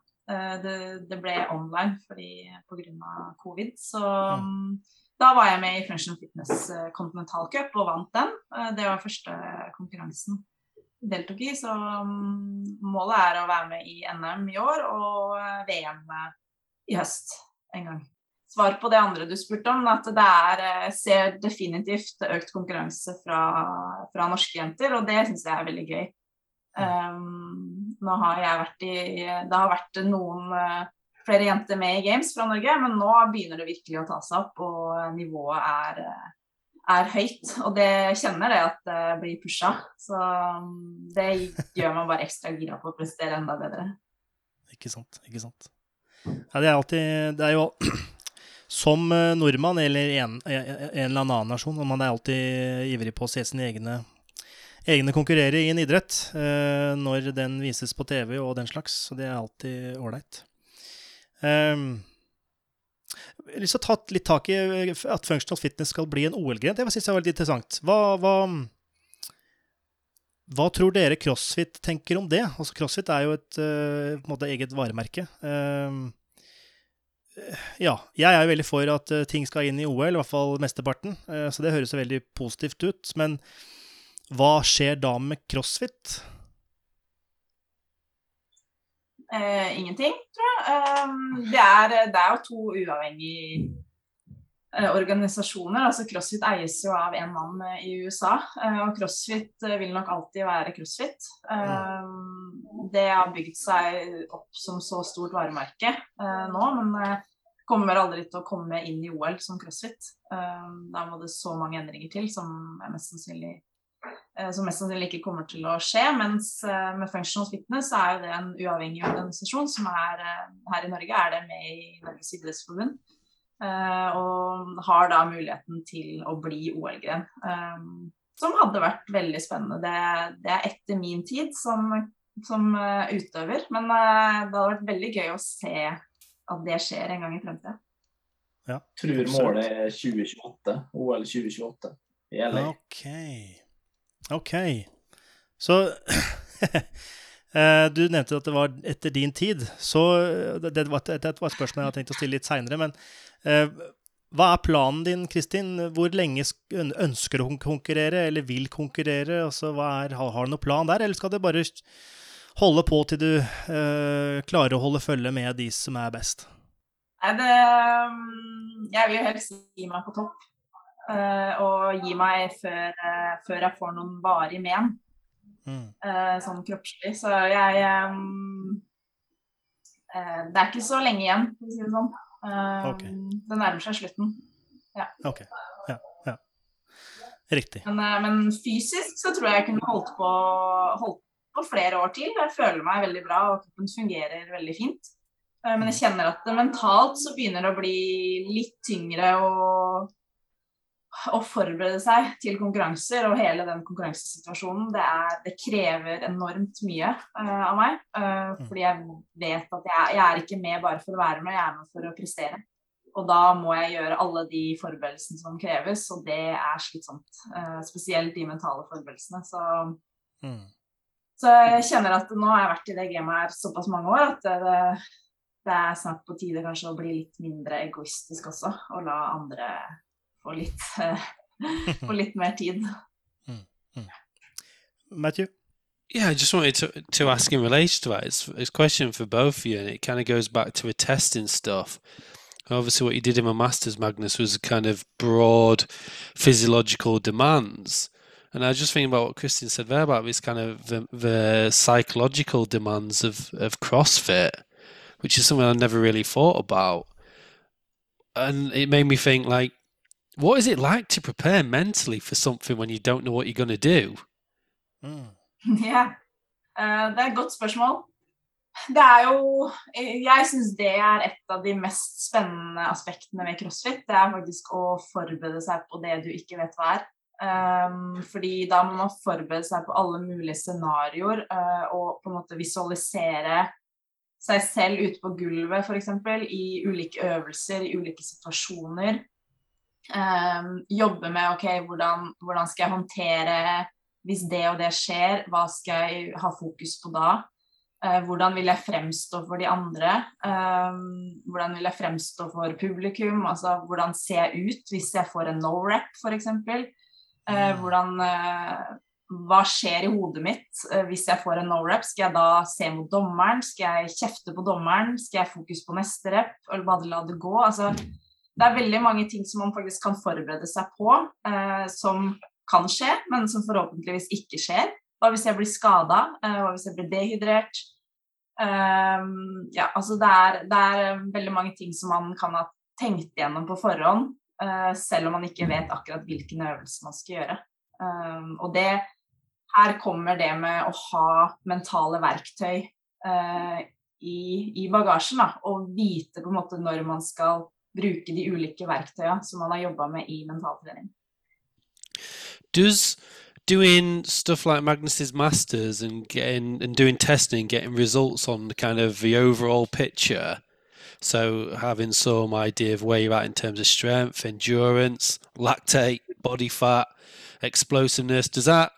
S3: Det, det ble online fordi pga. covid. Så mm, da var jeg med i Functional Fitness eh, Continental Cup og vant den. Eh, Det var første konkurransen jeg deltok i. Så mm, målet er å være med i NM i år og eh, VM i høst en gang. Svar på det andre du spurte om, at det er, ser definitivt økt konkurranse fra, fra norske jenter, og det syns jeg er veldig gøy. Um, nå har jeg vært i Det har vært noen flere jenter med i Games fra Norge, men nå begynner det virkelig å ta seg opp, og nivået er, eh, er høyt. Og det kjenner det at det blir pusha. Så um, det gjør man bare ekstra gira på å prestere enda bedre.
S1: Ikke sant. Ikke sant. Ja, det er alltid Det er jo <clears throat> Som eh, nordmann eller en, en eller annen nasjon, man er alltid ivrig på å se sine egne egne konkurrere i en idrett eh, når den vises på TV og den slags. Så det er alltid ålreit. Um, jeg har lyst til å ta litt tak i eh, at functional fitness skal bli en OL-gren. Det syns jeg var litt interessant. Hva, hva, hva tror dere CrossFit tenker om det? Altså CrossFit er jo et eh, måte eget varemerke. Um, ja, jeg er jo veldig for at eh, ting skal inn i OL, i hvert fall mesteparten. Eh, så det høres jo veldig positivt ut. Men hva skjer da med CrossFit?
S3: Eh, ingenting, tror jeg. Um, det, er, det er jo to uavhengige eh, organisasjoner. altså CrossFit eies jo av en mann eh, i USA, eh, og CrossFit vil nok alltid være CrossFit. Um, det har bygd seg opp som så stort varemerke nå, men kommer aldri til å komme inn i OL som CrossFit. Um, da må det så mange endringer til som er mest sannsynlig som mest sannsynlig ikke kommer til å skje. Mens eh, med Functional Fitness er det en uavhengig organisasjon som er eh, her i Norge er det med i Norges idrettsforbund. eh, og har da muligheten til å bli OL-gren. eh, som hadde vært veldig spennende. Det, det er etter min tid som, som eh, utøver. Men eh, det hadde vært veldig gøy å se at det skjer en gang i fremtida.
S2: Tror målet er 2028. OL 2028 i LA.
S1: Ok. Ok. Så <laughs> eh, Du nevnte at det var etter din tid. Så eh, det, var var, det var et spørsmål jeg hadde tenkt å stille litt seinere. Men uh, hva er planen din, Kristin? Hvor lenge ønsker du å konkurrere, eller vil konkurrere? Altså, er, har, du noen plan der, eller skal det bare holde på til du uh, klarer å holde følge med de som er best?
S3: Nei, det mm, Jeg vil helst gi meg på topp. Eh, og gi meg før, eh, før jeg får noen varig men,
S1: Mm.
S3: eh, sånn kroppslig. Så jeg um, Det er ikke så lenge igjen, for å si det sånn. Eh,
S1: Ok.
S3: Det nærmer seg slutten.
S1: Ja, ja. Riktig.
S3: Men, men fysisk så tror jeg jeg kunne holdt på, holdt på flere år til. Jeg føler meg veldig bra, og kroppen fungerer veldig fint. Men jeg kjenner at det mentalt så begynner det å bli litt tyngre å, å forberede seg til konkurranser. Og hele den konkurransesituasjonen, det, er, det krever enormt mye uh, av meg. Uh, fordi jeg vet at jeg, jeg er ikke med bare for å være med, jeg er med for å prestere. Og da må jeg gjøre alle de forberedelsene som kreves, og det er slitsomt. Uh, spesielt de mentale forberedelsene. Så
S1: Mm.
S3: så jeg kjenner at nå har jeg vært i det gamet her såpass mange år at det, det er snart på tide kanskje å bli litt mindre egoistisk også, og la andre få litt, <laughs> <laughs> få litt mer tid. Mm, mm.
S1: Matthew?
S4: Yeah, I just wanted to to ask in relation to that. It's, it's a question for both of you, and it kind of goes back to the testing stuff. Obviously, what you did in my masters, Magnus, was kind of broad physiological demands. And I was just thinking about what Christian said there about this kind of the, the psychological demands of, of CrossFit, which is something I never really thought about. And it made me think, like, what is it like to prepare mentally for something when you don't know what you're going to do?
S1: Mm.
S3: Yeah. Uh, det er et godt spørsmål. Det er jo eh, Jeg syns det er et av de mest spennende aspektene ved crossfit. Det er faktisk å forberede seg på det du ikke vet hva er. Um, fordi da må man forberede seg på alle mulige scenarioer uh, og på en måte visualisere seg selv ute på gulvet f.eks. i ulike øvelser, i ulike situasjoner. Um, jobbe med OK, hvordan, hvordan skal jeg håndtere hvis det og det skjer, hva skal jeg ha fokus på da? Eh, hvordan vil jeg fremstå for de andre? Eh, hvordan vil jeg fremstå for publikum? Altså, hvordan ser jeg ut hvis jeg får en no rep, f.eks.? Uh, hvordan eh, Hva skjer i hodet mitt eh, hvis jeg får en no rep? Skal jeg da se mot dommeren? Skal jeg kjefte på dommeren? Skal jeg fokus på neste rep? Eller bare la det gå? Altså, det er veldig mange ting som man faktisk kan forberede seg på, eh, som kan skje, men som forhåpentligvis ikke skjer. Hva hvis jeg blir skada? Hva hvis jeg blir dehydrert? Um, ja, altså det er, det er veldig mange ting som man kan ha tenkt igjennom på forhånd, uh, selv om man ikke vet akkurat hvilken øvelse man skal gjøre. Um, og det her kommer det med å ha mentale verktøy uh, i, i, bagasjen. Da, og vite på en måte når man skal bruke de ulike som man har jobba med i mentaltrening.
S4: Does doing stuff like Magnus's masters and getting and doing testing, getting results on the kind of the overall picture. So having some idea of where you're at in terms of strength, endurance, lactate, body fat, explosiveness. Does that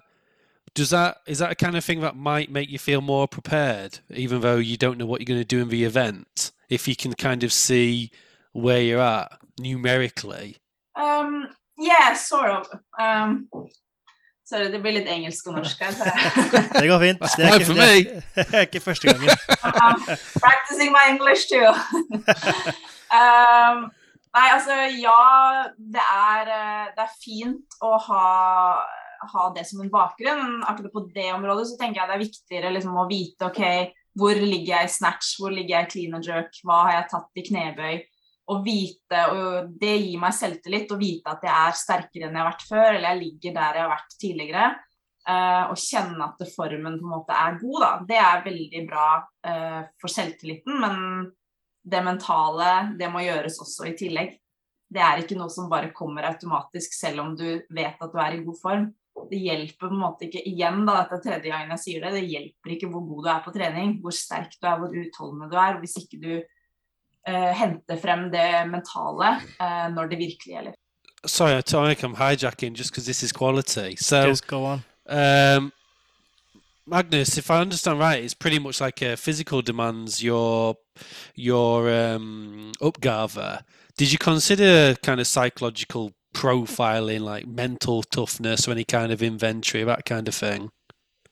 S4: does that is that a kind of thing that might make you feel more prepared, even though you don't know what you're going to do in the event? If you can kind of see where you're at numerically.
S3: Um, yeah, sort of. Um, Sorry, det blir litt engelsk og norsk her. <laughs>
S1: det går fint. Det er, ikke, det, <laughs> det er ikke, første gangen.
S3: um, practicing my English too. <laughs> um, nei, altså ja, det er, det er fint å ha, ha, det som en bakgrunn. Akkurat på det området så tenker jeg det er viktigere liksom, å vite ok, hvor ligger jeg i snatch, hvor ligger jeg i clean and jerk, hva har jeg tatt i knebøy å vite, og Det gir meg selvtillit å vite at jeg er sterkere enn jeg har vært før, eller jeg ligger der jeg har vært tidligere. Uh, og kjenne at formen på en måte er god. Da. Det er veldig bra uh, for selvtilliten, men det mentale det må gjøres også i tillegg. Det er ikke noe som bare kommer automatisk selv om du vet at du er i god form. Det hjelper på en måte ikke igjen da, dette tredje gangen jeg sier det, det hjelper ikke hvor god du er på trening, hvor sterk du er, hvor utholdende du er. Hvis ikke du uh, hente frem det mentale uh, når det virkelig gjelder.
S4: Sorry, Tonic, I'm hijacking just because this is quality. So,
S1: Just go on.
S4: um, Magnus, if I understand right, it's pretty much like a physical demands your your um, uppgave. Did you consider kind of psychological profiling, like mental toughness, or any kind of inventory, that kind of thing?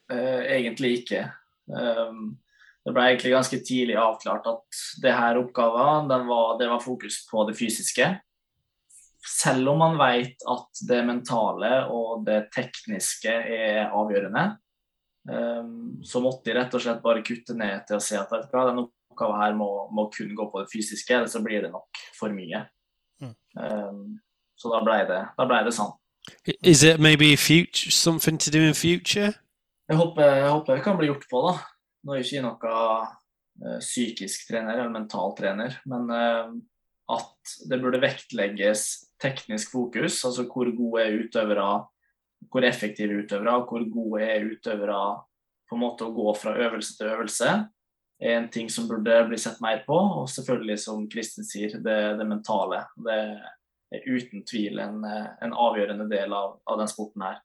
S2: Uh, egentlig ikke. Um, det ble egentlig ganske tidlig avklart at det her oppgaven den var, det var fokus på det fysiske. Selv om man vet at det mentale og det tekniske er avgjørende, um, så måtte de rett og slett bare kutte ned til å se at vet du hva, denne oppgaven her må, må, kun gå på det fysiske, eller så blir det nok for mye.
S1: Mm.
S2: Um, så da ble det, da ble det sånn.
S4: Is it maybe future something to do in future?
S2: Jeg håper, jeg håper det kan bli gjort på, da. Nå er jeg ikke jeg noe eh, psykisk trener eller mental trener, men eh, at det burde vektlegges teknisk fokus, altså hvor gode er utøvere, hvor effektive utøvere, hvor gode er utøvere på en måte å gå fra øvelse til øvelse, er en ting som burde bli sett mer på. Og selvfølgelig, som Kristin sier, det, det mentale. Det er uten tvil en, en avgjørende del av, av den sporten her.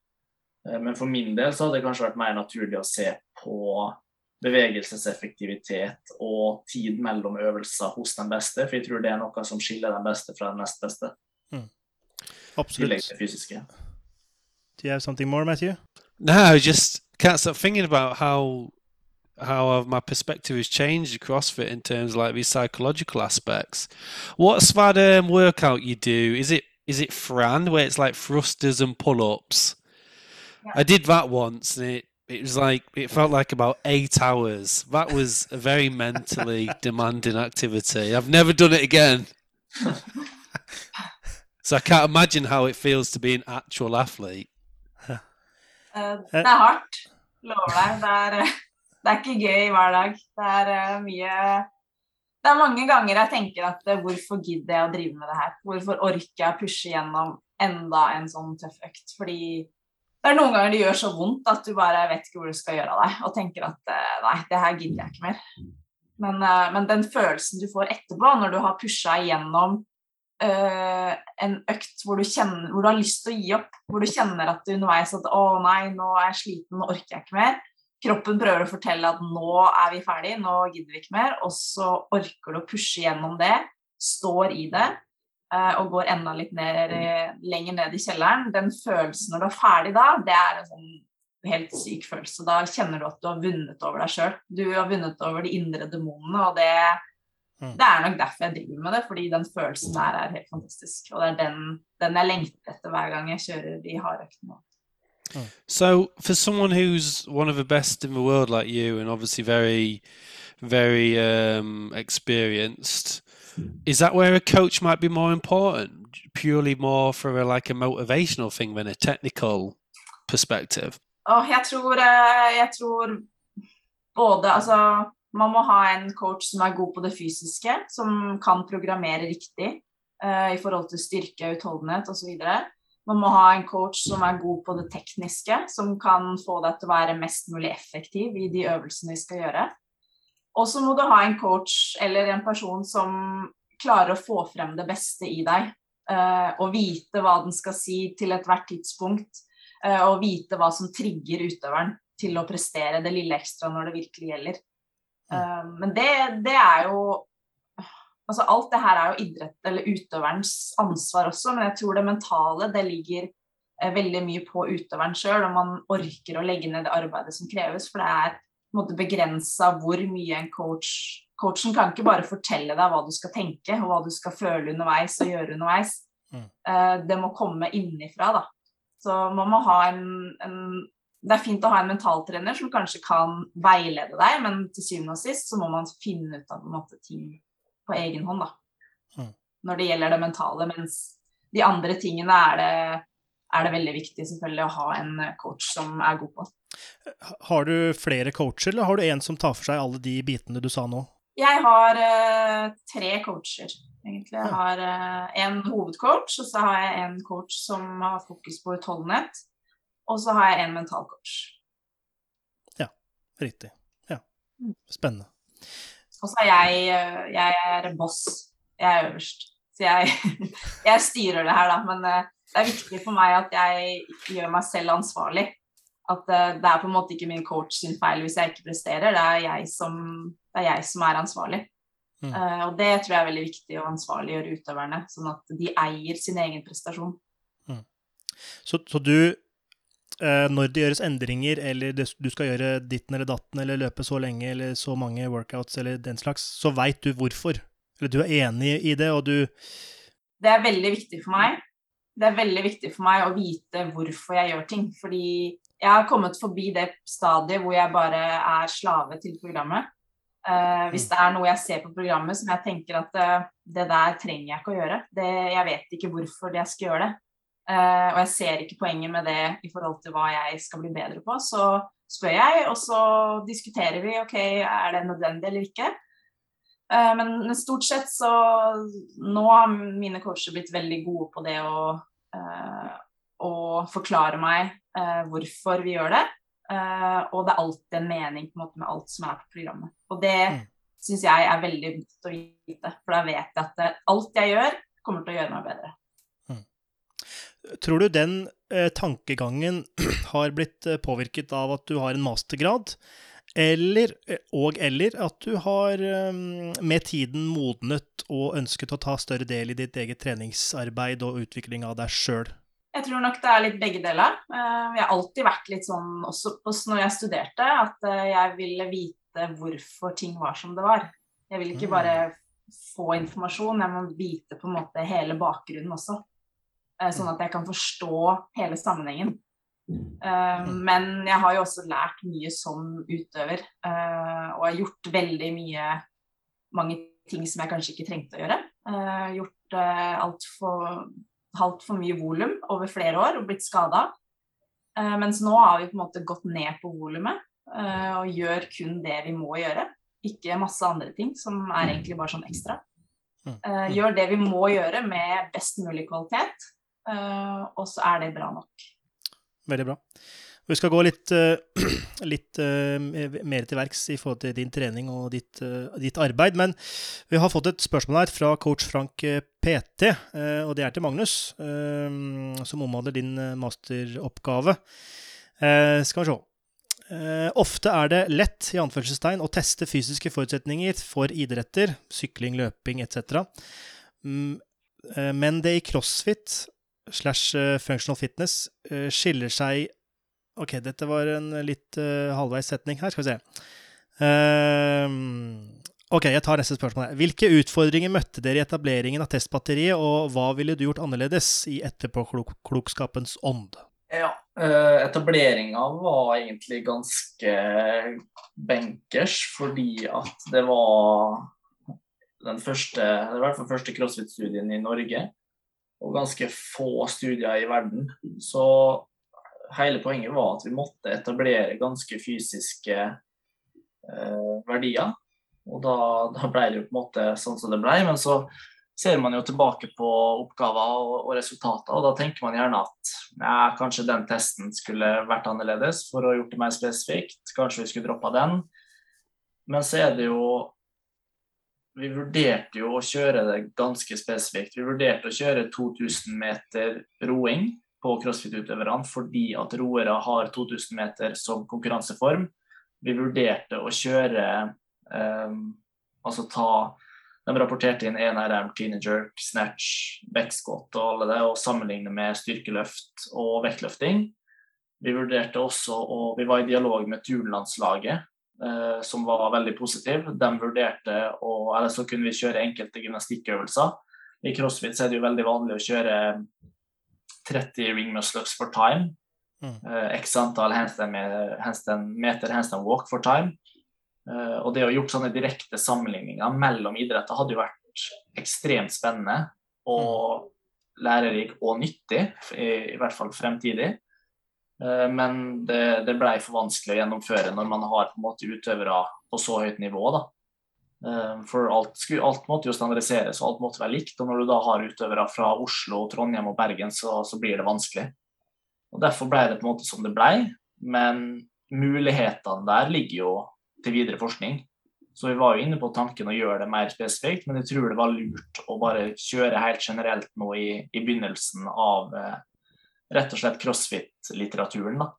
S2: Eh, Men for min del så hadde det kanskje vært mer naturlig å se på bevegelseseffektivitet og tid mellom øvelser hos den beste, for jeg tror det er noe som skiller den beste fra den nest beste, i tillegg
S1: Absolutt.
S2: til fysiske.
S1: Do you have something more, Matthew?
S4: No, just can't stop thinking about how how my perspective has changed at CrossFit in terms of like these psychological aspects. What's that um, workout you do? Is it is it Fran where it's like thrusters and pull ups?
S3: Yeah.
S4: I did that once and it it was like it felt like about eight hours. That was a very mentally <laughs> demanding activity. I've never done it again. so I can't imagine how it feels to be an actual athlete.
S3: Eh, Det er hardt, lover deg. Det er, eh, det er ikke gøy hver dag. Det er eh, mye Det er mange ganger jeg tenker at eh, hvorfor gidder jeg å drive med det her? Hvorfor orker jeg å pushe gjennom enda en sånn tøff økt? Fordi det er noen ganger det gjør så vondt at du bare vet ikke hvor du skal gjøre av deg, og tenker at eh, nei, det her gidder jeg ikke mer. Men, eh, men den følelsen du får etterpå, når du har pusha igjennom eh, en økt hvor du, kjenner, hvor du har lyst til å gi opp, hvor du kjenner at du underveis at 'å nei, nå er jeg sliten, nå orker jeg ikke mer'. Kroppen prøver å fortelle at 'nå er vi ferdig, nå gidder vi ikke mer', og så orker du å pushe gjennom det, står i det og går enda litt ned, eh, lenger ned i kjelleren. Den følelsen når du er ferdig da, det er en sånn helt syk følelse. Da kjenner du at du har vunnet over deg sjøl. Du har vunnet over de indre demonene, og det
S1: Mm.
S3: det er nok derfor jeg driver med det, fordi den følelsen der er helt fantastisk. Og det er den, den jeg lengter etter hver gang jeg kjører de harde øktene.
S4: So, for someone who's one of the best in the world like you, and obviously very, very um, experienced, is that where a coach might be more important? Purely more for a, like a motivational thing than a technical perspective.
S3: Oh, jeg tror, eh, jeg tror både Altså, man må ha en coach som er god på det fysiske, som kan programmere riktig uh, i forhold til styrke, utholdenhet osv. Man må ha en coach som er god på det tekniske, som kan få deg til å være mest mulig effektiv i de øvelsene vi skal gjøre. Og så må du ha en coach eller en person som klarer å få frem det beste i deg, eh, og vite hva den skal si til ethvert tidspunkt eh, og vite hva som trigger utøveren til å prestere det lille ekstra når det virkelig gjelder. Eh, Men det, det er jo Altså alt det her er jo idrett eller utøverens ansvar også, men jeg tror det mentale det ligger veldig mye på utøveren sjøl, om man orker å legge ned det arbeidet som kreves. For det er måte begrensa hvor mye en coach Coachen kan ikke bare fortelle deg hva du skal tenke og hva du skal føle underveis og gjøre underveis.
S1: Mm.
S3: Uh, Det må komme innifra, da. Så man må ha en, en Det er fint å ha en mentaltrener som kanskje kan veilede deg, men til syvende og sist så må man finne ut av måte, ting på egen hånd, da.
S1: Mm.
S3: Når det gjelder det mentale. Mens de andre tingene er det, er det veldig viktig selvfølgelig å ha en coach som er god på.
S1: Har du flere coacher, eller har du en som tar for seg alle de bitene du sa nå?
S3: Jeg har uh, tre coacher, egentlig. Jeg har uh, en hovedcoach, og så har jeg en coach som har fokus på utholdenhet. Og så har jeg en mentalcoach.
S1: Riktig. Ja.
S3: Mm.
S1: Spennende.
S3: Og så er jeg, eh, jeg er boss. Jeg er øverst. Så jeg, <laughs> jeg styrer det her, da. Men det er viktig for meg at jeg gjør meg selv ansvarlig. At eh, det er på en måte ikke min coach sin feil hvis jeg ikke presterer. Det er jeg som, det er, jeg som er ansvarlig.
S1: Mm.
S3: Uh, og det tror jeg er veldig viktig å ansvarliggjøre utøverne, sånn at de eier sin egen prestasjon.
S1: Så, så du, eh, når det gjøres endringer, eller det, du skal gjøre ditten eller datten, eller løpe så lenge, eller så mange workouts, eller den slags, så veit du hvorfor. Eller du er enig i det, og du
S3: Det er veldig viktig for meg. Det er veldig viktig for meg å vite hvorfor jeg gjør ting. Fordi jeg har kommet forbi det stadiet hvor jeg bare er slave til programmet. Uh, hvis det er noe jeg ser på programmet som jeg tenker at uh, det der trenger jeg ikke å gjøre. Det, jeg vet ikke hvorfor jeg skal gjøre det. Uh, og jeg ser ikke poenget med det i forhold til hva jeg skal bli bedre på, så spør jeg, og så diskuterer vi ok, er det nødvendig eller ikke. Men stort sett så Nå har mine coacher blitt veldig gode på det å, eh, å forklare meg eh, hvorfor vi gjør det. Uh, og det er alltid en mening på en måte, med alt som er på programmet. Og det mm. syns jeg er veldig viktig å vite, for da vet jeg at alt jeg gjør, kommer til å gjøre meg bedre. Mm.
S1: Tror du den eh, tankegangen <clears throat> har blitt eh, påvirket av at du har en mastergrad, eller, eh, og eller at du har eh, med tiden modnet og ønsket å ta større del i ditt eget treningsarbeid og utvikling av deg sjøl?
S3: Jeg tror nok det er litt begge deler. Eh, jeg har alltid vært litt sånn, også når jeg studerte, at jeg ville vite hvorfor ting var som det var. Jeg vil ikke bare mm få informasjon, jeg må vite på en måte hele bakgrunnen også. Eh, sånn at jeg kan forstå hele sammenhengen. Uh, men jeg har jo også lært mye som utøver, uh, og har gjort veldig mye mange ting som jeg kanskje ikke trengte å gjøre. Uh, gjort altfor halvt for mye volum over flere år og blitt skada. mens nå har vi på en måte gått ned på volumet og gjør kun det vi må gjøre ikke masse andre ting som er mm. egentlig bare sånn ekstra. Uh, gjør det vi må gjøre med best mulig kvalitet, og så er det bra nok.
S1: Veldig bra. Vi skal gå litt, uh, <clears throat> litt mer til verks i forhold til din trening og ditt, ditt, arbeid. Men vi har fått et spørsmål her fra coach Frank PT, og det er til Magnus, som omhandler din masteroppgave. skal vi se. Ofte er det lett i anførselstegn, å teste fysiske forutsetninger for idretter, sykling, løping etc. Mm, men det i crossfit slash uh, functional fitness skiller seg Ok, dette var en litt halvveis setning her. Skal vi se. ok, jeg tar neste spørsmål. Hvilke utfordringer møtte dere i etableringen av testbatteriet, og hva ville du gjort annerledes i etterpåklokskapens ånd?
S2: Ja, Eh, etableringa var egentlig ganske benkers, fordi at det var den første, i hvert fall første crossfit-studien i Norge, og ganske få studier i verden. Så hele poenget var at vi måtte etablere ganske fysiske eh, verdier. Og da, da ble det jo på en måte sånn som det ble. Men så ser man jo tilbake på oppgaver og, og, resultater, og da tenker man gjerne at ja, kanskje den testen skulle vært annerledes for å ha gjort det mer spesifikt. Kanskje vi skulle droppa den. Men så er det jo Vi vurderte jo å kjøre det ganske spesifikt. Vi vurderte å kjøre 2000 meter roing på crossfit-utøverne fordi at roere har 2000 meter som konkurranseform. Vi vurderte å kjøre um, Altså ta de rapporterte inn ENRM, clean and jerk, snatch, backscot og alle det, og sammenligne med styrkeløft og vektløfting. Vi vurderte også, og vi var i dialog med turnlandslaget, som var veldig positiv. De vurderte, å eller så kunne vi kjøre enkelte gymnastikkøvelser. I crossfit er det jo veldig vanlig å kjøre 30 ring muscles for time. Mm. Eh, X antall handstand, handstand, meter handstand walk for time. Eh, og det å gjort sånne direkte sammenligninger mellom idretter hadde jo vært ekstremt spennende og lærerik og nyttig, i, i hvert fall fremtidig. Eh, men det, det blei for vanskelig å gjennomføre når man har på en måte utøvere på så høyt nivå. da. Eh, for alt, alt, måtte jo standardiseres, og alt måtte være likt. Og når du da har utøvere fra Oslo, Trondheim og Bergen, så, så blir det vanskelig. Og Derfor ble det på en måte som det blei. Men mulighetene der ligger jo til videre forskning. Så vi var jo inne på tanken å gjøre det mer spesifikt, men jeg tror det var lurt å bare kjøre helt generelt nå i, i begynnelsen av eh, rett og slett crossfit-litteraturen. da.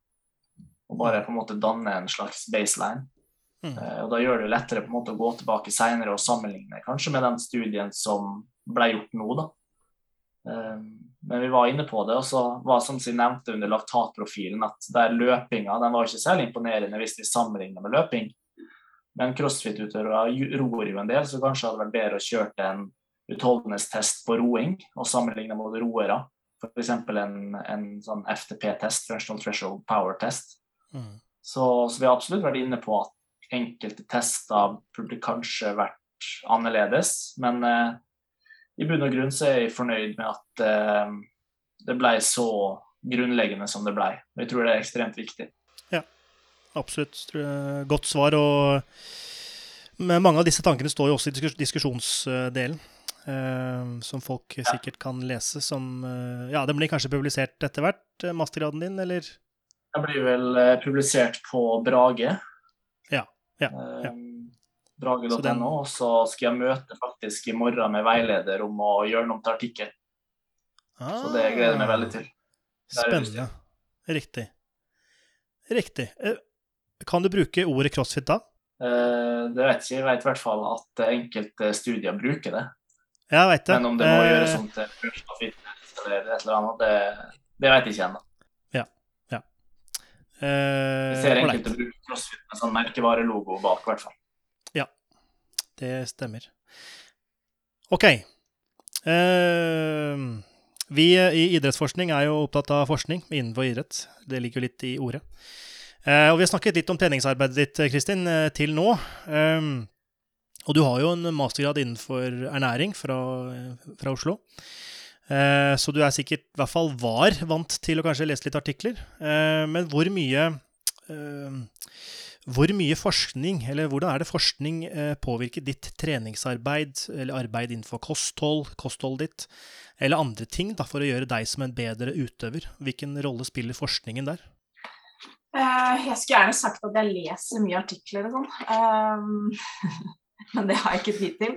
S2: Og bare på en måte danne en slags baseline. Mm. Eh, og Da gjør det jo lettere på en måte å gå tilbake senere og sammenligne kanskje med den studien som ble gjort nå. da. Eh, men vi var inne på det, og så var som jeg nevnte under laktatprofilen, at der løpinga den var ikke særlig imponerende hvis vi sammenligner med løping. Men crossfit-utøvere roer jo en del, så kanskje hadde det vært bedre å kjøre en utholdenhetstest på roing og sammenligne mot roere. F.eks. En, en sånn FTP-test, Functional Threshold Power-test. Mm. Så, så, vi har absolutt vært inne på at enkelte tester burde kanskje vært annerledes. Men eh, i bunn og grunn så er jeg fornøyd med at eh, det ble så grunnleggende som det ble. Jeg tror det er ekstremt viktig.
S1: Ja, Absolutt. Godt svar. Og men mange av disse tankene står jo også i diskus- diskusjonsdelen, som folk sikkert kan lese. Som eh, Ja, den blir kanskje publisert etter hvert, eh, mastergraden din, eller?
S2: Den blir vel eh, publisert på Brage.
S1: Ja, ja, ja.
S2: Eh,
S1: Så den-
S2: Brage.no. Og så skal jeg møte faktisk i morgen med veileder om å gjøre noe til artikkel. Så det gleder jeg meg veldig til.
S1: spennende. Riktig. Riktig. Eh, Kan du bruke ordet crossfit da?
S2: Eh, Det vet ikke, jeg vet i hvert fall at enkelte studier bruker det.
S1: Jeg vet det.
S2: Men om det må
S1: Eh,
S2: gjøres om til personal fitness eller et eller annet, det, det vet jeg ikke ennå.
S1: Vi
S2: Jeg ser enkelte bruke crossfit med sånn merkevarelogo bak, i hvert fall.
S1: Det stemmer. OK. Uh, vi i idrettsforskning er jo opptatt av forskning innenfor idrett. Det ligger jo litt i ordet. Eh, og vi har snakket litt om treningsarbeidet ditt, Kristin, til nå. Eh, og du har jo en mastergrad innenfor ernæring fra, fra Oslo. Eh, så du er sikkert, i hvert fall var, vant til å kanskje lese litt artikler. Eh, men hvor mye eh, hvor mye forskning, eller hvordan er det forskning eh, påvirker ditt treningsarbeid, eller arbeid innenfor kosthold, kostholdet ditt, eller andre ting da, for å gjøre deg som en bedre utøver? Hvilken rolle spiller forskningen der?
S3: Eh, jeg skulle gjerne sagt at jeg leser mye artikler og sånn. Um, <laughs> men det har jeg ikke tid til.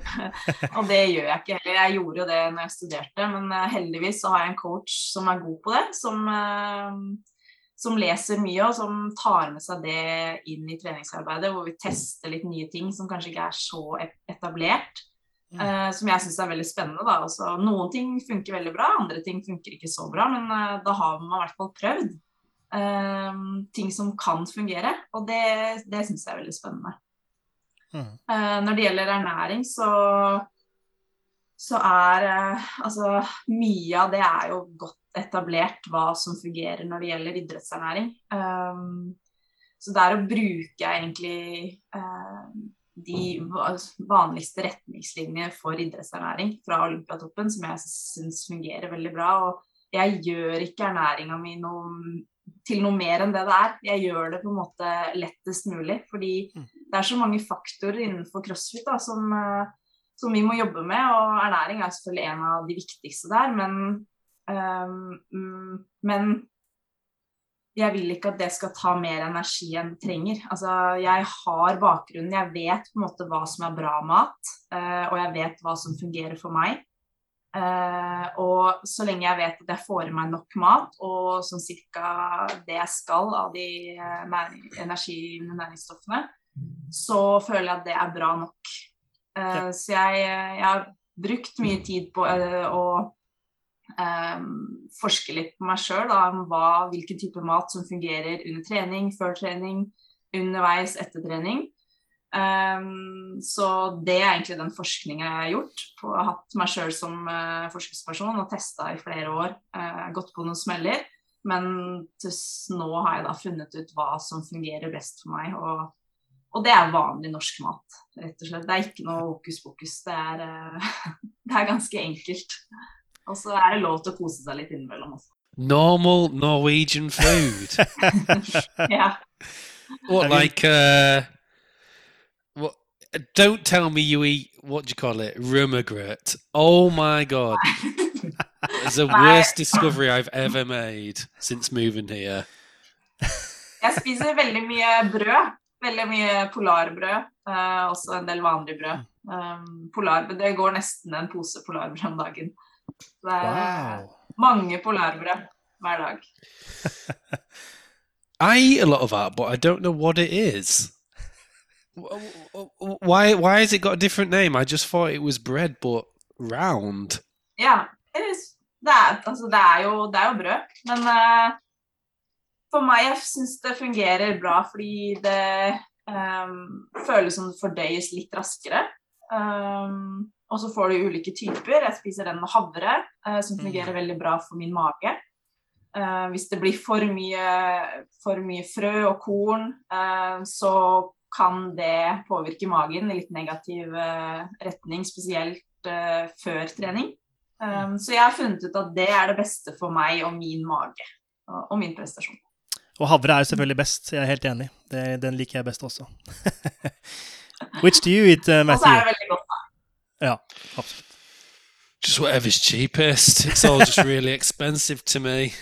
S3: og det gjør jeg ikke heller. Jeg gjorde jo det når jeg studerte, men eh, heldigvis så har jeg en coach som er god på det. Som, eh, som leser mye, og som tar med seg det inn i treningsarbeidet. Hvor vi tester litt nye ting som kanskje ikke er så etablert. eh, som jeg syns er veldig spennende. Da. Altså, noen ting funker veldig bra, andre ting funker ikke så bra. Men da har man i hvert fall prøvd. eh, ting som kan fungere. Og det, det syns jeg er veldig spennende.
S1: Mm.
S3: Eh, når det gjelder ernæring, så, så er eh, altså mye av det er jo godt etablert hva som fungerer når det gjelder idrettsernæring. Um, så det er å bruke egentlig uh, de vanligste retningslinjer for idrettsernæring fra Olympiatoppen, som jeg syns fungerer veldig bra. Og jeg gjør ikke ernæringa mi noe, til noe mer enn det det er. Jeg gjør det på en måte lettest mulig. Fordi det er så mange faktorer innenfor crossfit da, som, eh, som vi må jobbe med. Og ernæring er selvfølgelig en av de viktigste der. Men, mm, men jeg vil ikke at det skal ta mer energi enn det trenger. Altså, jeg har bakgrunnen, jeg vet på en måte hva som er bra mat, eh, og jeg vet hva som fungerer for meg. Eh, og så lenge jeg vet at jeg får i meg nok mat, og sånn cirka det jeg skal av de eh, næring, energigivende næringsstoffene, så føler jeg at det er bra nok. Uh,
S1: Ja.
S3: Så jeg, jeg har brukt mye tid på uh, å um, forske litt på meg sjøl om hvilken type mat som fungerer under trening, før trening, underveis, etter trening. Um, så det er egentlig den forskninga jeg har gjort. På, jeg har hatt meg sjøl som uh, forsøksperson og testa i flere år. Uh, gått på noen smeller. Men til nå har jeg da funnet ut hva som fungerer best for meg. Og, og det er vanlig norsk mat, rett og slett. Det er ikke noe hokus pokus. Det er, uh, <laughs> det er ganske enkelt. Og så er det lov til å kose seg litt innimellom også.
S4: Normal Norwegian food. <laughs>
S3: Ja.
S4: what like uh don't tell me you eat what do you call it? Rumagret. Oh my god. <laughs> It's the worst discovery I've ever made since moving here.
S3: Jeg spiser veldig mye brød. Veldig mye polarbrød. eh, også en del vanlig brød. Um, polarbrød, Det går nesten en pose polarbrød om dagen. Det er
S1: Wow.
S3: mange polarbrød hver dag. <laughs>
S4: I eat a lot of that, but I don't know what it is. Wh- wh- Why? Why has it got a different name? I just thought it was bread, but round.
S3: Ja, det er- det er, altså, det er, jo, det er jo brød. Men uh, for meg jeg syns det fungerer bra fordi det um, føles som det fordøyes litt raskere. Um, og så får du ulike typer. Jeg spiser den med havre, uh, som fungerer veldig bra for min mage. Uh, hvis det blir for mye, for mye frø og korn, så kan det påvirke magen i litt negativ eh, retning, spesielt eh, før trening. Um, så jeg har funnet ut at det er det beste for meg og min mage og, og min prestasjon.
S1: Og havre er selvfølgelig best, jeg er helt enig. Det, den liker jeg best også. <laughs> Which do you eat, uh,
S3: Og så
S1: Matthew?
S3: er det veldig godt. da.
S1: Ja, absolutt.
S4: Just whatever's cheapest. It's all just really expensive to me. <laughs>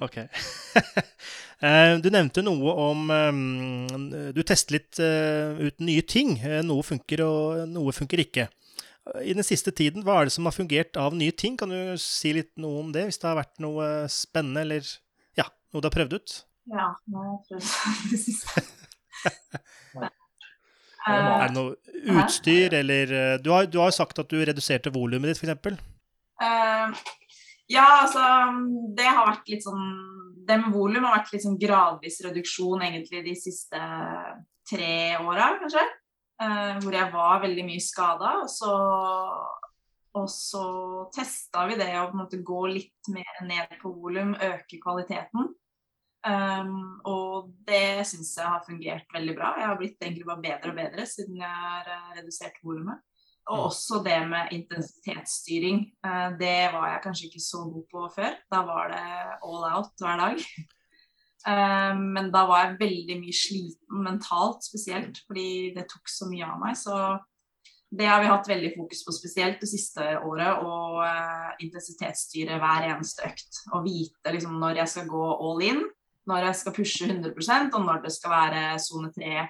S1: Ok. <laughs> Eh, du nevnte noe om um, Du tester litt eh, ut nye ting. Eh, Noe funker, og noe funker ikke. I den siste tiden, hva er det som har fungert av nye ting? Kan du si litt noe om det, hvis det har vært noe spennende, eller ja, noe du har prøvd ut?
S3: Ja, nå har jeg prøvd <laughs> det siste. <laughs>
S1: Er
S3: Eh,
S1: det noe utstyr, eller eh, Du har, du har jo sagt at du reduserte volumet ditt, f.eks.
S3: Ja, altså Det har vært litt sånn Det med volum har vært litt sånn gradvis reduksjon egentlig de siste tre åra, kanskje. Uh, hvor jeg var veldig mye skada. Og så, og så testa vi det å på en måte gå litt mer ned på volum, øke kvaliteten. Um, og det syns jeg har fungert veldig bra. Jeg har blitt egentlig bare bedre og bedre siden jeg har eh, redusert volumet. Og
S1: Mm.
S3: også det med intensitetsstyring. Eh, det var jeg kanskje ikke så god på før. Da var det all out hver dag. <laughs> Eh, men da var jeg veldig mye sliten mentalt spesielt, fordi det tok så mye av meg. Så det har vi hatt veldig fokus på spesielt det siste året. Å uh, intensitetsstyre hver eneste økt. Og vite liksom, når jeg skal gå all in, når jeg skal pushe 100% og når det skal være sone 3,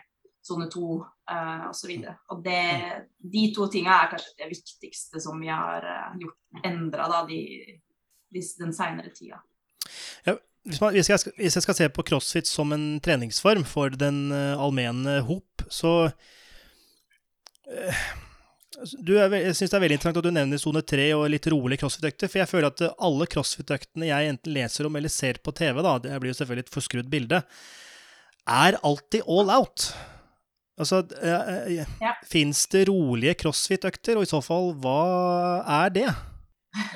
S3: sone 2 eh, osv. Og de to tinga er kanskje det viktigste som vi har uh, gjort endra de, de, den seinere tida.
S1: Hvis, man, hvis, jeg skal, hvis jeg skal se på crossfit som en treningsform for den uh, allmenne hop, så uh, du Jeg syns det er veldig interessant at du nevner sone 3 og litt rolig crossfit-økter. For jeg føler at alle crossfit-øktene jeg enten leser om eller ser på TV, da, det blir jo selvfølgelig et forskrudd bilde, er alltid all out. Altså, uh,
S3: Ja.
S1: fins det rolige crossfit-økter, og i så fall, hva er det?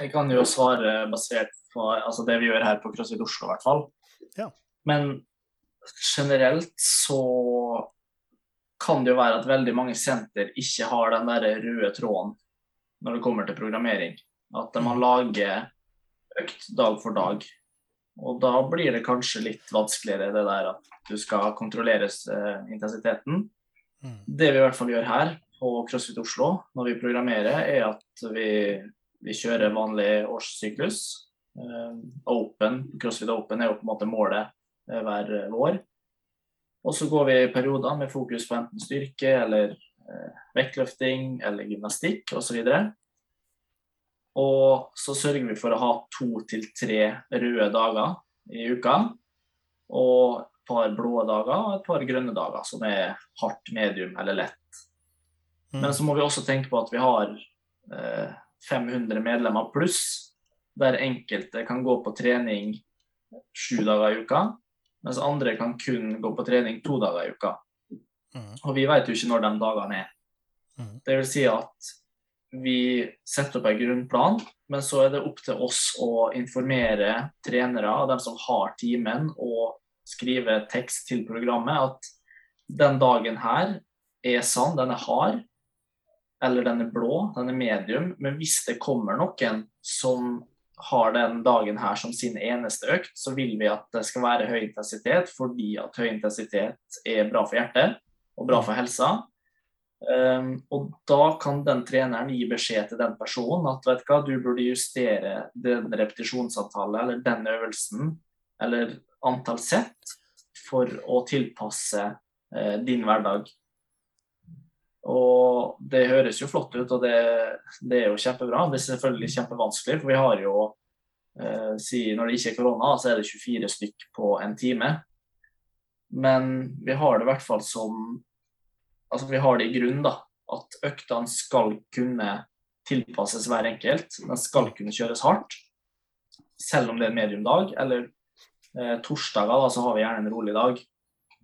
S2: Jeg kan jo svare basert på altså det vi gjør her på CrossFit Oslo, i hvert fall.
S1: Ja.
S2: Men generelt så kan det jo være at veldig mange senter ikke har den der røde tråden når det kommer til programmering. At man lager økt dag for dag. Og da blir det kanskje litt vanskeligere det der at du skal kontrollere eh, intensiteten. Det vi i hvert fall gjør her på CrossFit Oslo når vi programmerer, er at vi, vi kjører vanlig årssyklus. Eh, Open, CrossFit Open er jo på en måte målet eh, hver vår. Og så går vi i perioder med fokus på enten styrke eller eh, vektløfting eller gymnastikk osv. Og så sørger vi for å ha to til tre røde dager i uka. Og par blå dager og et par grønne dager, som er hardt, medium eller lett.
S1: Mm.
S2: Men så må vi også tenke på at vi har eh, 500 medlemmer pluss, der enkelte kan gå på trening sju dager i uka, mens andre kan kun gå på trening to dager i uka.
S1: Mm.
S2: Og vi vet jo ikke når de dagene er.
S1: Mm.
S2: Det vil si at vi setter opp en grunnplan, men så er det opp til oss å informere trenere og dem som har timen, og skrive tekst til programmet at den dagen her er sann, den er hard, eller den er blå, den er medium. Men hvis det kommer noen som har den dagen her som sin eneste økt, så vil vi at det skal være høy intensitet, fordi at høy intensitet er bra for hjertet og bra for helsa. Um, og da kan den treneren gi beskjed til den personen at vet du hva, du burde justere den repetisjonsavtalen eller den øvelsen eller antall sett for å tilpasse eh, din hverdag. Og det høres jo flott ut, og det, det er jo kjempebra. Det er selvfølgelig kjempevanskelig, for vi har jo eh, si, Når det ikke er korona, så er det 24 stykk på en time. Men vi har det i hvert fall som Altså vi har det i grunn, da. At øktene skal kunne tilpasses hver enkelt. Den skal kunne kjøres hardt. Selv om det er en mediumdag. Eller eh, torsdager, da, så har vi gjerne en rolig dag.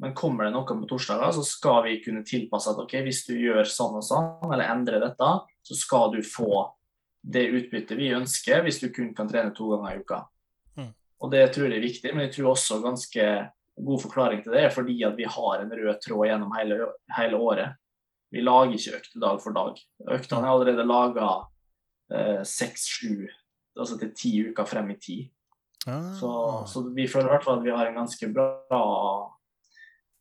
S2: Men kommer det noe på torsdager, så skal vi kunne tilpasse at ok, hvis du gjør sånn og sånn, eller endrer dette, så skal du få det utbyttet vi ønsker hvis du kun kan trene to ganger i uka.
S1: Mm.
S2: Og det tror jeg er viktig, men jeg tror også ganske god forklaring til det er fordi at vi har en rød tråd gjennom hele, hele året. Vi lager ikke økter dag for dag. Øktene er allerede laga seks-sju, altså til ti uker frem i tid.
S1: Ah.
S2: Så, så vi føler i hvert fall at vi har en ganske bra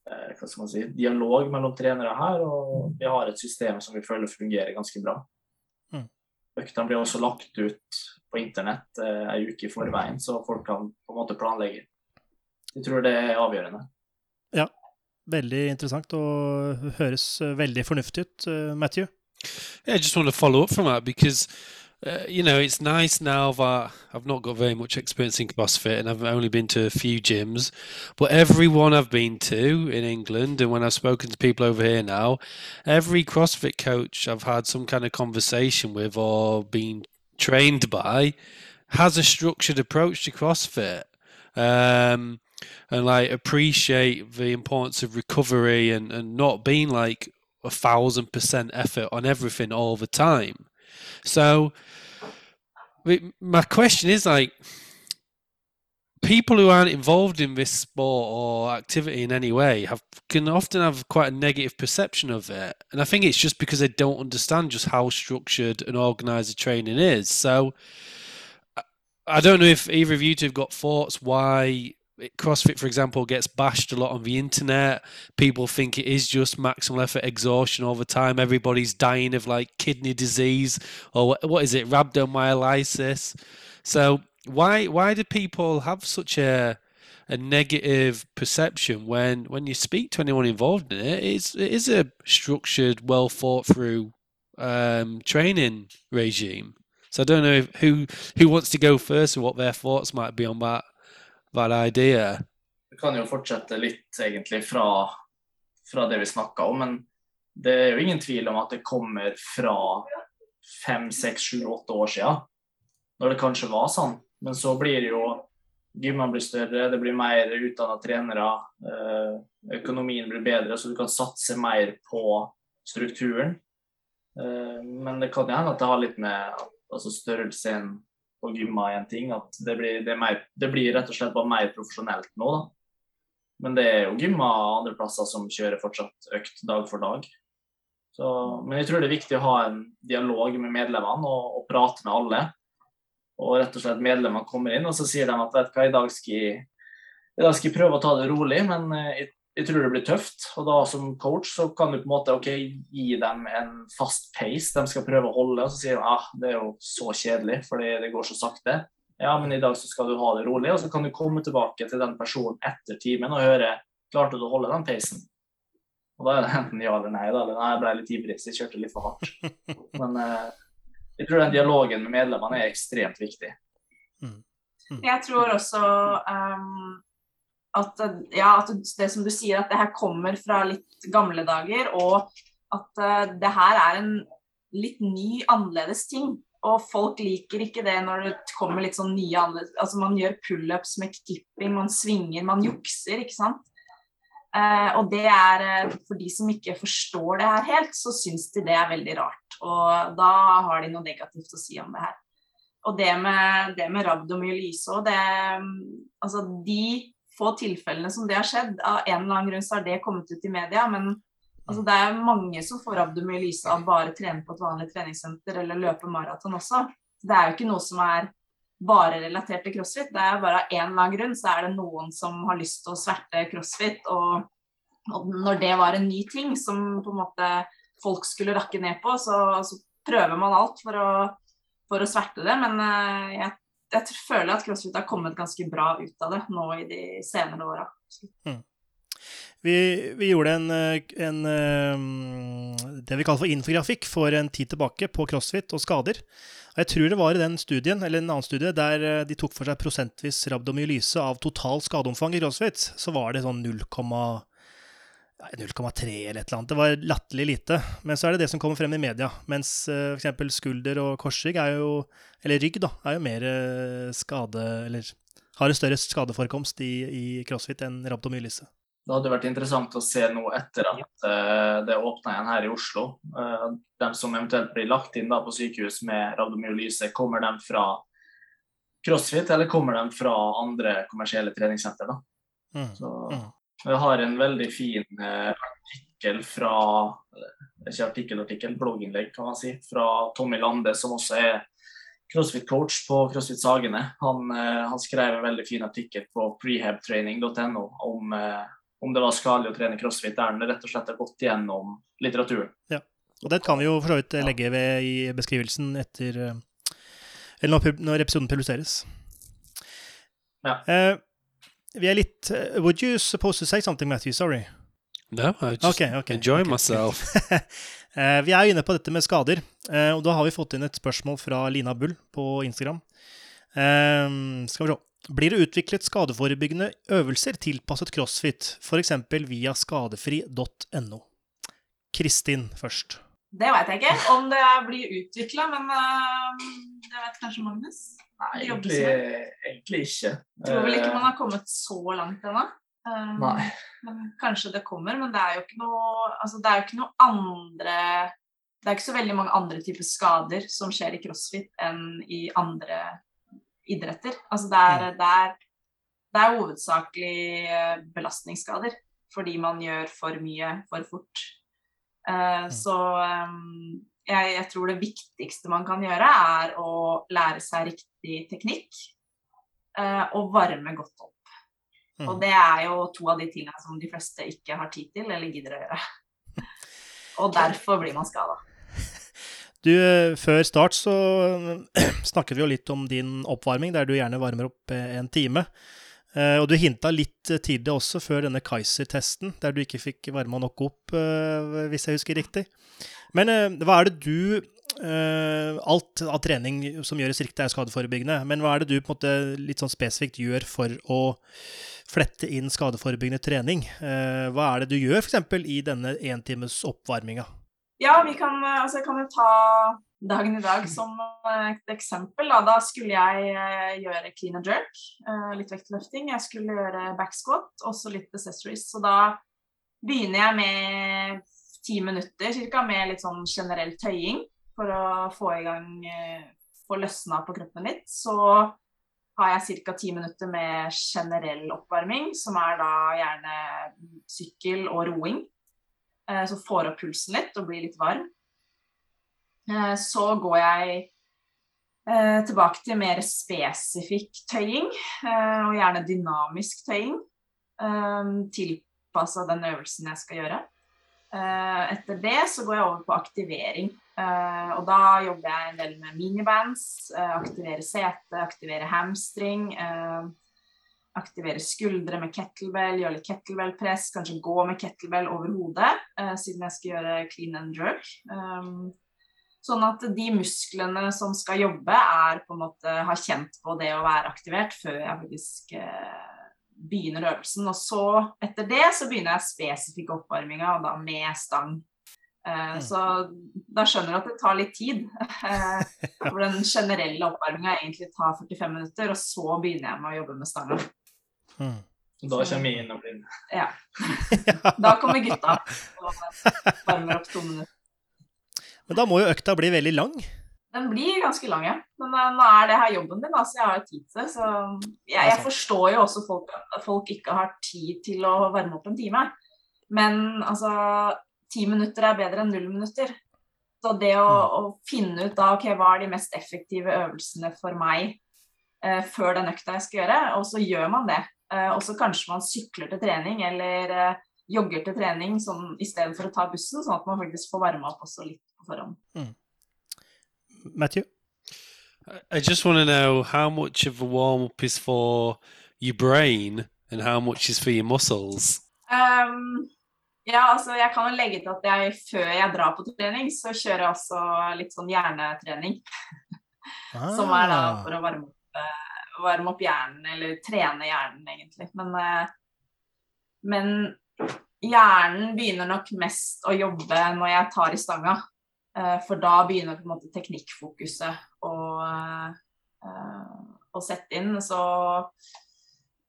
S2: eh, hva skal man si, dialog mellom trenere her, og vi har et system som vi føler fungerer ganske bra.
S1: Mm.
S2: Øktene blir også lagt ut på internett eh, uke i forveien, så folk kan på en måte planlegge. Jeg tror det er avgjørende.
S1: Ja, Veldig interessant og høres veldig fornuftig ut, eh, Matthew.
S4: Yeah, I just want to follow up from that because, uh, you know, it's nice now that I've not got very much experience in CrossFit and I've only been to a few gyms, but everyone I've been to in England and when I've spoken to people over here now, every CrossFit coach I've had some kind of conversation with or been trained by has a structured approach to CrossFit. Um, and like appreciate the importance of recovery and, and not being like a thousand percent effort on everything all the time. So my question is like people who aren't involved in this sport or activity in any way have can often have quite a negative perception of it. And I think it's just because they don't understand just how structured and organized the training is. So I- I don't know if either of you two have got thoughts why CrossFit, for example, gets bashed a lot on the internet. People think it is just maximal effort exhaustion all the time. Everybody's dying of like kidney disease or what, is it, rhabdomyolysis. So why why do people have such a a negative perception when when you speak to anyone involved in it? It's it is a structured, well thought through um, training regime. So I don't know if, who who wants to go first and what their thoughts might be on that that idea.
S2: Vi kan jo fortsette litt egentlig fra, fra det vi snakka om, men det er jo ingen tvil om at det kommer fra fem, seks, sju, åtte år siden, når det kanskje var sånn. Men så blir jo Gymmene blir større, det blir mer utdanna trenere, eh, økonomien blir bedre, så du kan satse mer på strukturen. Eh, Men det kan hende at det har litt med altså størrelsen på gymma en ting. At det blir, det, er mer, det blir rett og slett bare mer profesjonelt nå, da. Men det er jo gymma andre plasser som kjører fortsatt økt dag for dag. Så, men jeg tror det er viktig å ha en dialog med medlemmene og, og prate med alle. Og rett og slett medlemmene kommer inn og så sier de at vet hva, i dag skal jeg, i skal prøve å ta det rolig, men eh, jeg, jeg tror det blir tøft. Og da som coach så kan du på en måte ok, gi dem en fast pace de skal prøve å holde. Og så sier de ah, det er jo så kjedelig fordi det går så sakte. Ja, men i dag så skal du ha det rolig, og så kan du komme tilbake til den personen etter timen og høre klarte du å holde den pacen. Og da er det enten ja eller nei. Da, eller nei, jeg ble litt ivrig, så jeg kjørte litt for hardt. <laughs> Men eh, jeg tror den dialogen med medlemmene er ekstremt viktig.
S3: Jeg tror også um, at, ja, at det som du sier, at det her kommer fra litt gamle dager, og at uh, det her er en litt ny, annerledes ting. Og folk liker ikke det når det kommer litt sånn nye annerledes Altså man gjør pullups med klipping, man svinger, man jukser, ikke sant. Uh, og det er uh, for de som ikke forstår det her helt, så syns de det er veldig rart. Og da har de noe negativt å si om det her. Og det med, det med rabdomyolyse og det Altså de få tilfellene som det har skjedd, av en eller annen grunn så har det kommet ut i media, men altså, det er mange som får abdomyolyse av bare å trene på et vanlig treningssenter eller løpe maraton også. Det er jo ikke noe som er bare relatert til crossfit. Det er bare av en eller annen grunn så er det noen som har lyst til å sverte crossfit. Og, og når det var en ny ting som på en måte folk skulle rakke ned på, så, så prøver man alt for å, for å sverte det. Men eh, jeg, jeg føler at crossfit har kommet ganske bra ut av det nå i de senere åra.
S1: Vi, vi gjorde en, en, eh, det vi kaller for infografikk for en tid tilbake på crossfit og skader. Og Jeg tror det var i den studien, eller en annen studie, der eh, de tok for seg prosentvis rabdomyolyse av total skadeomfang i crossfit. Så var det sånn 0,3 eller et eller annet. Det var latterlig lite. Men så er det det som kommer frem i media. Mens uh, f.eks. skulder og korsrygg er jo Eller rygg, da. Er jo mer eh, skade Eller har en større skadeforekomst i, i crossfit enn rabdomyolyse.
S2: Det hadde vært interessant å se nå etter at uh, det åpna igjen her i Oslo. Uh, de som eventuelt blir lagt inn da på sykehus med rabdomyolyse, kommer de fra crossfit, eller kommer de fra andre kommersielle treningssenter? da?
S1: Mm.
S2: Så
S1: Mm.
S2: Jeg har en veldig fin uh, artikkel fra Ikke artikkel, artikkel, blogginnlegg, kan man si, fra Tommy Lande, som også er crossfit-coach på CrossFit Sagene. Han, eh, han, skrev en veldig fin artikkel på prehabtraining.no om, eh, om det var skadelig å trene crossfit, der han rett og slett har gått gjennom litteraturen.
S1: Ja, og Det kan vi jo for så vidt legge ved i beskrivelsen etter Eller når, episoden publiseres.
S2: Ja.
S1: Uh, vi er litt uh, Would you suppose to say something, Matthew? Sorry.
S4: No, I just
S1: okay, okay,
S4: enjoy
S1: okay.
S4: myself.
S1: uh, <laughs> vi er inne på dette med skader, og da har vi fått inn et spørsmål fra Lina Bull på Instagram. skal vi se. Blir det utviklet skadeforebyggende øvelser tilpasset crossfit, f.eks. via skadefri.no? Kristin først.
S3: Det veit jeg ikke om det blir utvikla, men det vet kanskje Magnus.
S2: Nei, egentlig, egentlig, ikke.
S3: Tror vel ikke man har kommet så langt ennå.
S2: Um.
S3: Men kanskje det kommer. Men det er jo ikke noe altså det er jo ikke noe andre Det er ikke så veldig mange andre typer skader som skjer i crossfit enn i andre idretter. Altså det er, det er, det er hovedsakelig eh, belastningsskader fordi man gjør for mye for fort. Uh, så um, jeg, jeg, tror det viktigste man kan gjøre, er å lære seg riktig teknikk uh, og varme godt opp. Mm. Og det er jo to av de tingene som de fleste ikke har tid til eller gidder å gjøre. <laughs> og derfor blir man skada.
S1: Du, før start så <clears throat> snakket vi jo litt om din oppvarming, der du gjerne varmer opp eh, en time. Uh, og du hinta litt tidlig også, før denne Kaiser-testen, der du ikke fikk varma nok opp, uh, hvis jeg husker riktig. Men uh, hva er det du Alt av trening som gjøres riktig, er skadeforebyggende. Men hva er det du på en måte litt sånn spesifikt gjør for å flette inn skadeforebyggende trening? hva er det du gjør f.eks. i denne entimes oppvarminga?
S3: Ja, vi kan, altså kan jo ta dagen i dag som et eksempel. Da, da skulle jeg gjøre clean and jerk, litt vektløfting. Jeg skulle gjøre backsquat, også litt accessories. Så da begynner jeg med ti minutter cirka, med litt sånn generell tøying for å få i gang uh, Få løsna på kroppen litt. Så har jeg ca. ti minutter med generell oppvarming, som er da gjerne sykkel og roing. Så får opp pulsen litt og blir litt varm. Eh, så går jeg eh, tilbake til mer spesifikk tøying, eh, og gjerne dynamisk tøying. Tilpassa den øvelsen jeg skal gjøre. Etter det så går jeg over på aktivering. Og da jobber jeg en del med minibands, aktivere sete, aktivere hamstring. Aktivere skuldre med kettlebell, gjøre litt kettlebell-press, kanskje gå med kettlebell over hodet, siden jeg skal gjøre clean and jerk. Sånn at de musklene som skal jobbe, er på en måte har kjent på det å være aktivert før jeg faktisk eh, begynner øvelsen. Og så, etter det, så begynner jeg spesifikk oppvarminga, og da med stang. Eh, mm. Så da skjønner du at det tar litt tid. Eh, for den generelle oppvarminga egentlig tar 45 minutter, og så begynner jeg med å jobbe med stanga.
S2: Mm. Da kommer jeg inn og blir
S3: Ja. <laughs> Da kommer gutta og varmer opp to minutter.
S1: Men da må jo økta bli veldig lang?
S3: Den blir ganske lang, ja. Men uh, nå er det her jobben din, da, så jeg har tid til det. Så jeg, jeg forstår jo også folk, at folk ikke har tid til å varme opp en time. Men altså Ti minutter er bedre enn null minutter. Så det å, mm. å finne ut da ok, hva er de mest effektive øvelsene for meg uh, før den økta jeg skal gjøre, og så gjør man det. Uh, og så kanskje man sykler til trening eller jogger til trening sånn, istedenfor å ta bussen, sånn at man faktisk får varma opp også litt på Mm.
S1: Matthew?
S4: I just want to know how much of a warm up is for your brain and how much is for your muscles.
S3: Um, ja, altså jeg kan jo legge til at jeg før jeg drar på trening, så kjører jeg også litt sånn hjernetrening. Ah. <laughs> Som er da for å varme opp, uh, varme opp, hjernen, eller trene hjernen, egentlig. Men, uh, men hjernen begynner nok mest å jobbe når jeg tar i stanga. Eh, for da begynner på en måte teknikkfokuset å, eh, å sette inn. Så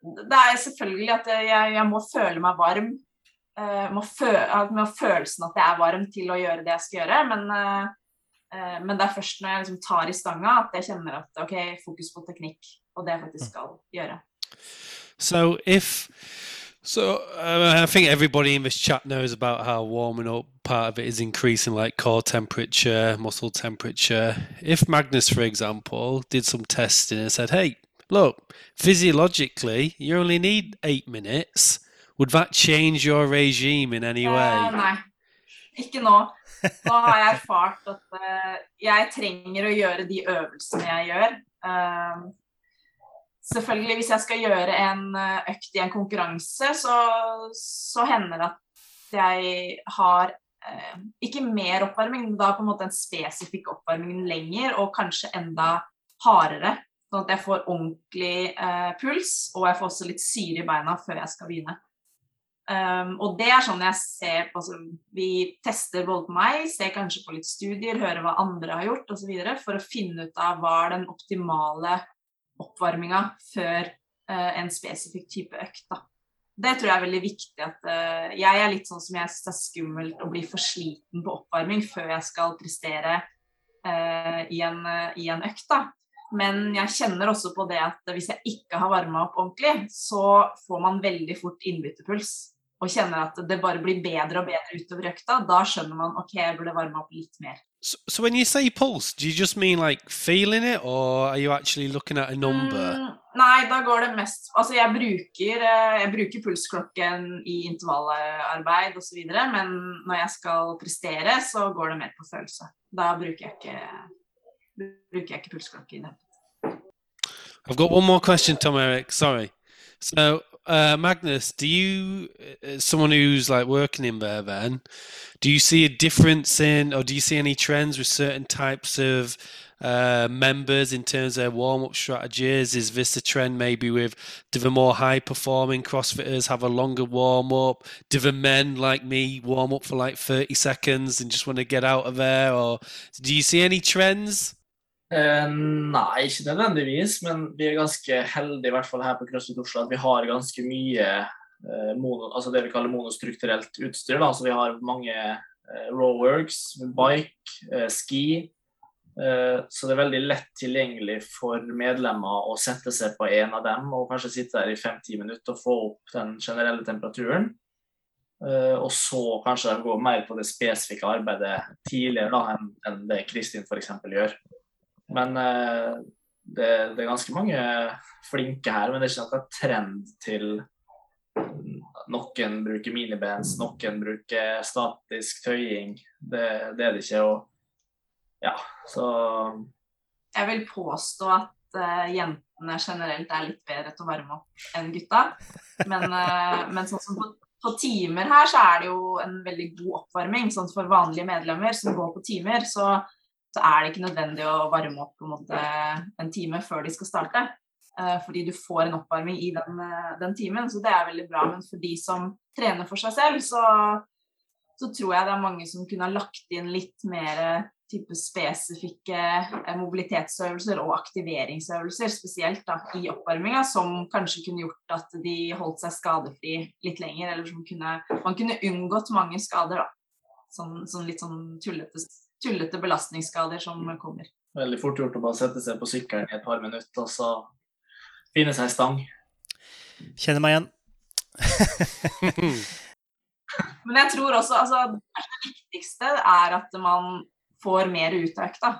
S3: det er selvfølgelig at jeg, jeg må føle meg varm. Jeg eh, må, føle, må følelsen at jeg er varm til å gjøre det jeg skal gjøre. Men, men det er først når jeg liksom tar i stanga at jeg kjenner at OK, fokus på teknikk og det jeg faktisk skal gjøre.
S4: So if So uh, I think everybody in this chat knows about how warming up part of it is increasing like core temperature, muscle temperature. If Magnus, for example, did some testing and said, "Hey, look, physiologically, you only need eight minutes," would that change your regime in any way?
S3: nei, ikke nå. Nå har jeg erfart at eh, jeg trenger å gjøre de øvelsene jeg gjør. Eh, selvfølgelig, hvis jeg skal gjøre en eh, økt i en konkurranse, så, så hender det at jeg har eh, ikke mer oppvarming, men da på en måte en spesifikk oppvarming lenger, og kanskje enda hardere. Sånn at jeg får ordentlig eh, puls, og jeg får også litt syre i beina før jeg skal begynne. Um, og det er sånn jeg ser på altså, Vi tester både på meg, ser kanskje på litt studier, hører hva andre har gjort osv. for å finne ut av hva er den optimale oppvarminga før uh, en spesifikk type økt. Da. Det tror jeg er veldig viktig. at uh, Jeg er litt sånn som jeg syns det er skummelt å bli for sliten på oppvarming før jeg skal prestere uh, i, en, i en økt. da. Men jeg kjenner også på det at hvis jeg ikke har varma opp ordentlig, så får man veldig fort innbyttepuls. Og kjenner at det bare blir bedre og bedre utover økta. Da skjønner man ok, jeg burde varme opp litt mer.
S4: So, so when you say pulse, do you just mean like feeling it, or are you actually looking at a number?
S3: Mm, nei, da går det mest Altså, jeg bruker, eh, jeg bruker pulsklokken i intervallarbeid osv., men når jeg skal prestere, så går det mer på følelse. Da bruker jeg ikke, bruker jeg ikke pulsklokke i det.
S4: I've got one more question, Tom Eric. Sorry. So, uh, Magnus, do you, uh, someone who's like working in there, then, do you see a difference in, or do you see any trends with certain types of uh, members in terms of their warm up strategies? Is this a trend maybe with do the more high performing CrossFitters have a longer warm up? Do the men like me warm up for like 30 seconds and just want to get out of there? Or do you see any trends?
S2: Eh, nei, ikke nødvendigvis, men vi er ganske heldige, i hvert fall her på CrossFit Oslo, at vi har ganske mye eh, mono, altså det vi kaller monostrukturelt utstyr. Da. Så vi har mange eh, rowworks, bike, eh, ski. Så det er veldig lett tilgjengelig for medlemmer å sette seg på en av dem og kanskje sitte der i fem-ti minutter og få opp den generelle temperaturen. Og så kanskje går mer på det spesifikke arbeidet tidligere da, enn det Kristin f.eks. gjør. Men eh, det, det er ganske mange flinke her, men det er ikke noe trend til Noen bruker minibands, noen bruker statisk tøying. Det, det er det ikke. Og ja, så
S3: Jeg vil påstå at uh, jentene generelt er litt bedre til å varme opp enn gutta. Men, uh, men sånn som på, på timer her, så er det jo en veldig god oppvarming. Sånn for vanlige medlemmer som går på timer, så, så er det ikke nødvendig å varme opp på en, måte, en time før de skal starte. Eh, fordi du får en oppvarming i den, eh, den timen, så det er veldig bra. Men for de som trener for seg selv, så, så tror jeg det er mange som kunne ha lagt inn litt mer type spesifikke eh, mobilitetsøvelser og aktiveringsøvelser, spesielt da, i oppvarminga, som kanskje kunne gjort at de holdt seg skadefri litt lenger, eller som kunne, man kunne unngått mange skader, da. Sånn, sånn litt sånn tullete, tullete belastningsskader som kommer.
S2: veldig fort gjort å bare sette seg på sykkelen i et par minutter og så finne seg stang.
S1: Kjenner meg igjen. <laughs>
S3: Men jeg tror også altså, det viktigste er at man får mer ut av økta.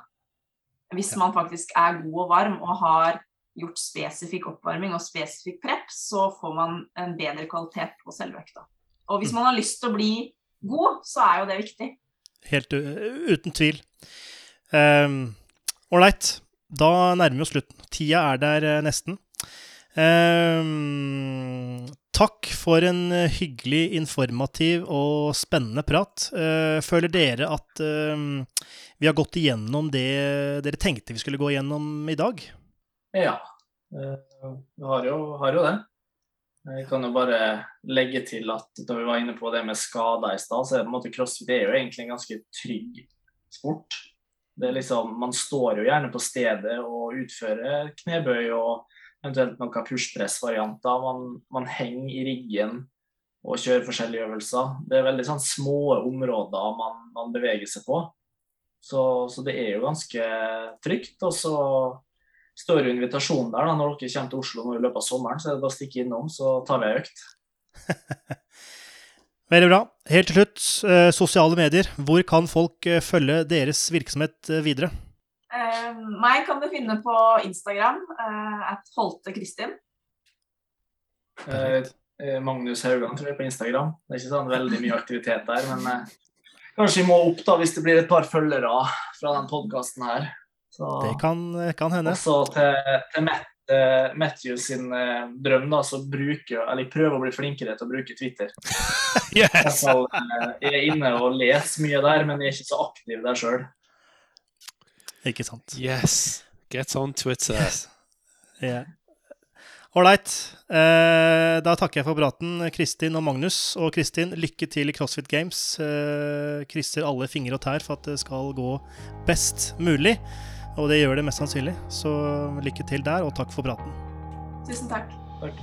S3: Hvis man faktisk er god og varm og har gjort spesifikk oppvarming og spesifikk prep, så får man en bedre kvalitet på selve økta. Og hvis man har lyst til å bli god, så er jo det viktig.
S1: Helt u- uten tvil. Ålreit. da nærmer vi oss slutten. Tida er der eh, nesten. Um, takk for en eh, hyggelig, informativ og spennende prat. Uh, føler dere at ehm, vi har gått igjennom det dere tenkte vi skulle gå igjennom i dag?
S2: Ja, eh, vi har har jo det. Jeg kan jo bare legge til at da vi var inne på det med skader i stad, så er det en måte crossfit det er jo egentlig en ganske trygg sport. Det er liksom, man står jo gjerne på stedet og utfører knebøy og eventuelt noen pushpress-varianter. Man, man henger i riggen og kjører forskjellige øvelser. Det er veldig sånn små områder man, man beveger seg på. Så, så det er jo ganske trygt. Og så står jo invitasjonen der da, når dere kommer til Oslo nå i løpet av sommeren, så er det bare å stikke innom, så tar vi ei økt. <laughs>
S1: Veldig bra. Helt til slutt, eh, sosiale medier. Hvor kan folk eh, følge deres virksomhet eh, videre?
S3: Eh, meg kan du finne på Instagram, eh, at Holte Kristin.
S2: Eh, eh, Magnus Haugan tror jeg på Instagram. Det er ikke sånn veldig mye aktivitet der, men eh, kanskje vi må opp da hvis det blir et par følgere fra den podkasten her. Så,
S1: Det kan, kan hende.
S2: også til, til Matt, uh, Matthew sin uh, drøm, da, så bruker eller prøver å bli flinkere til å bruke Twitter. <laughs>
S1: Yes!
S2: jeg er inne og leser mye der, men jeg er ikke så aktiv der sjøl.
S1: Ikke sant.
S4: Yes. Get on Twitter.
S1: Yes. Yeah. Ålreit. Eh, da takker jeg for praten, Kristin og Magnus. Og Kristin, lykke til i CrossFit Games. Eh, krysser alle fingre og tær for at det skal gå best mulig. Og det gjør det mest sannsynlig. Så lykke til der, og takk for praten.
S3: Tusen takk.
S2: Takk.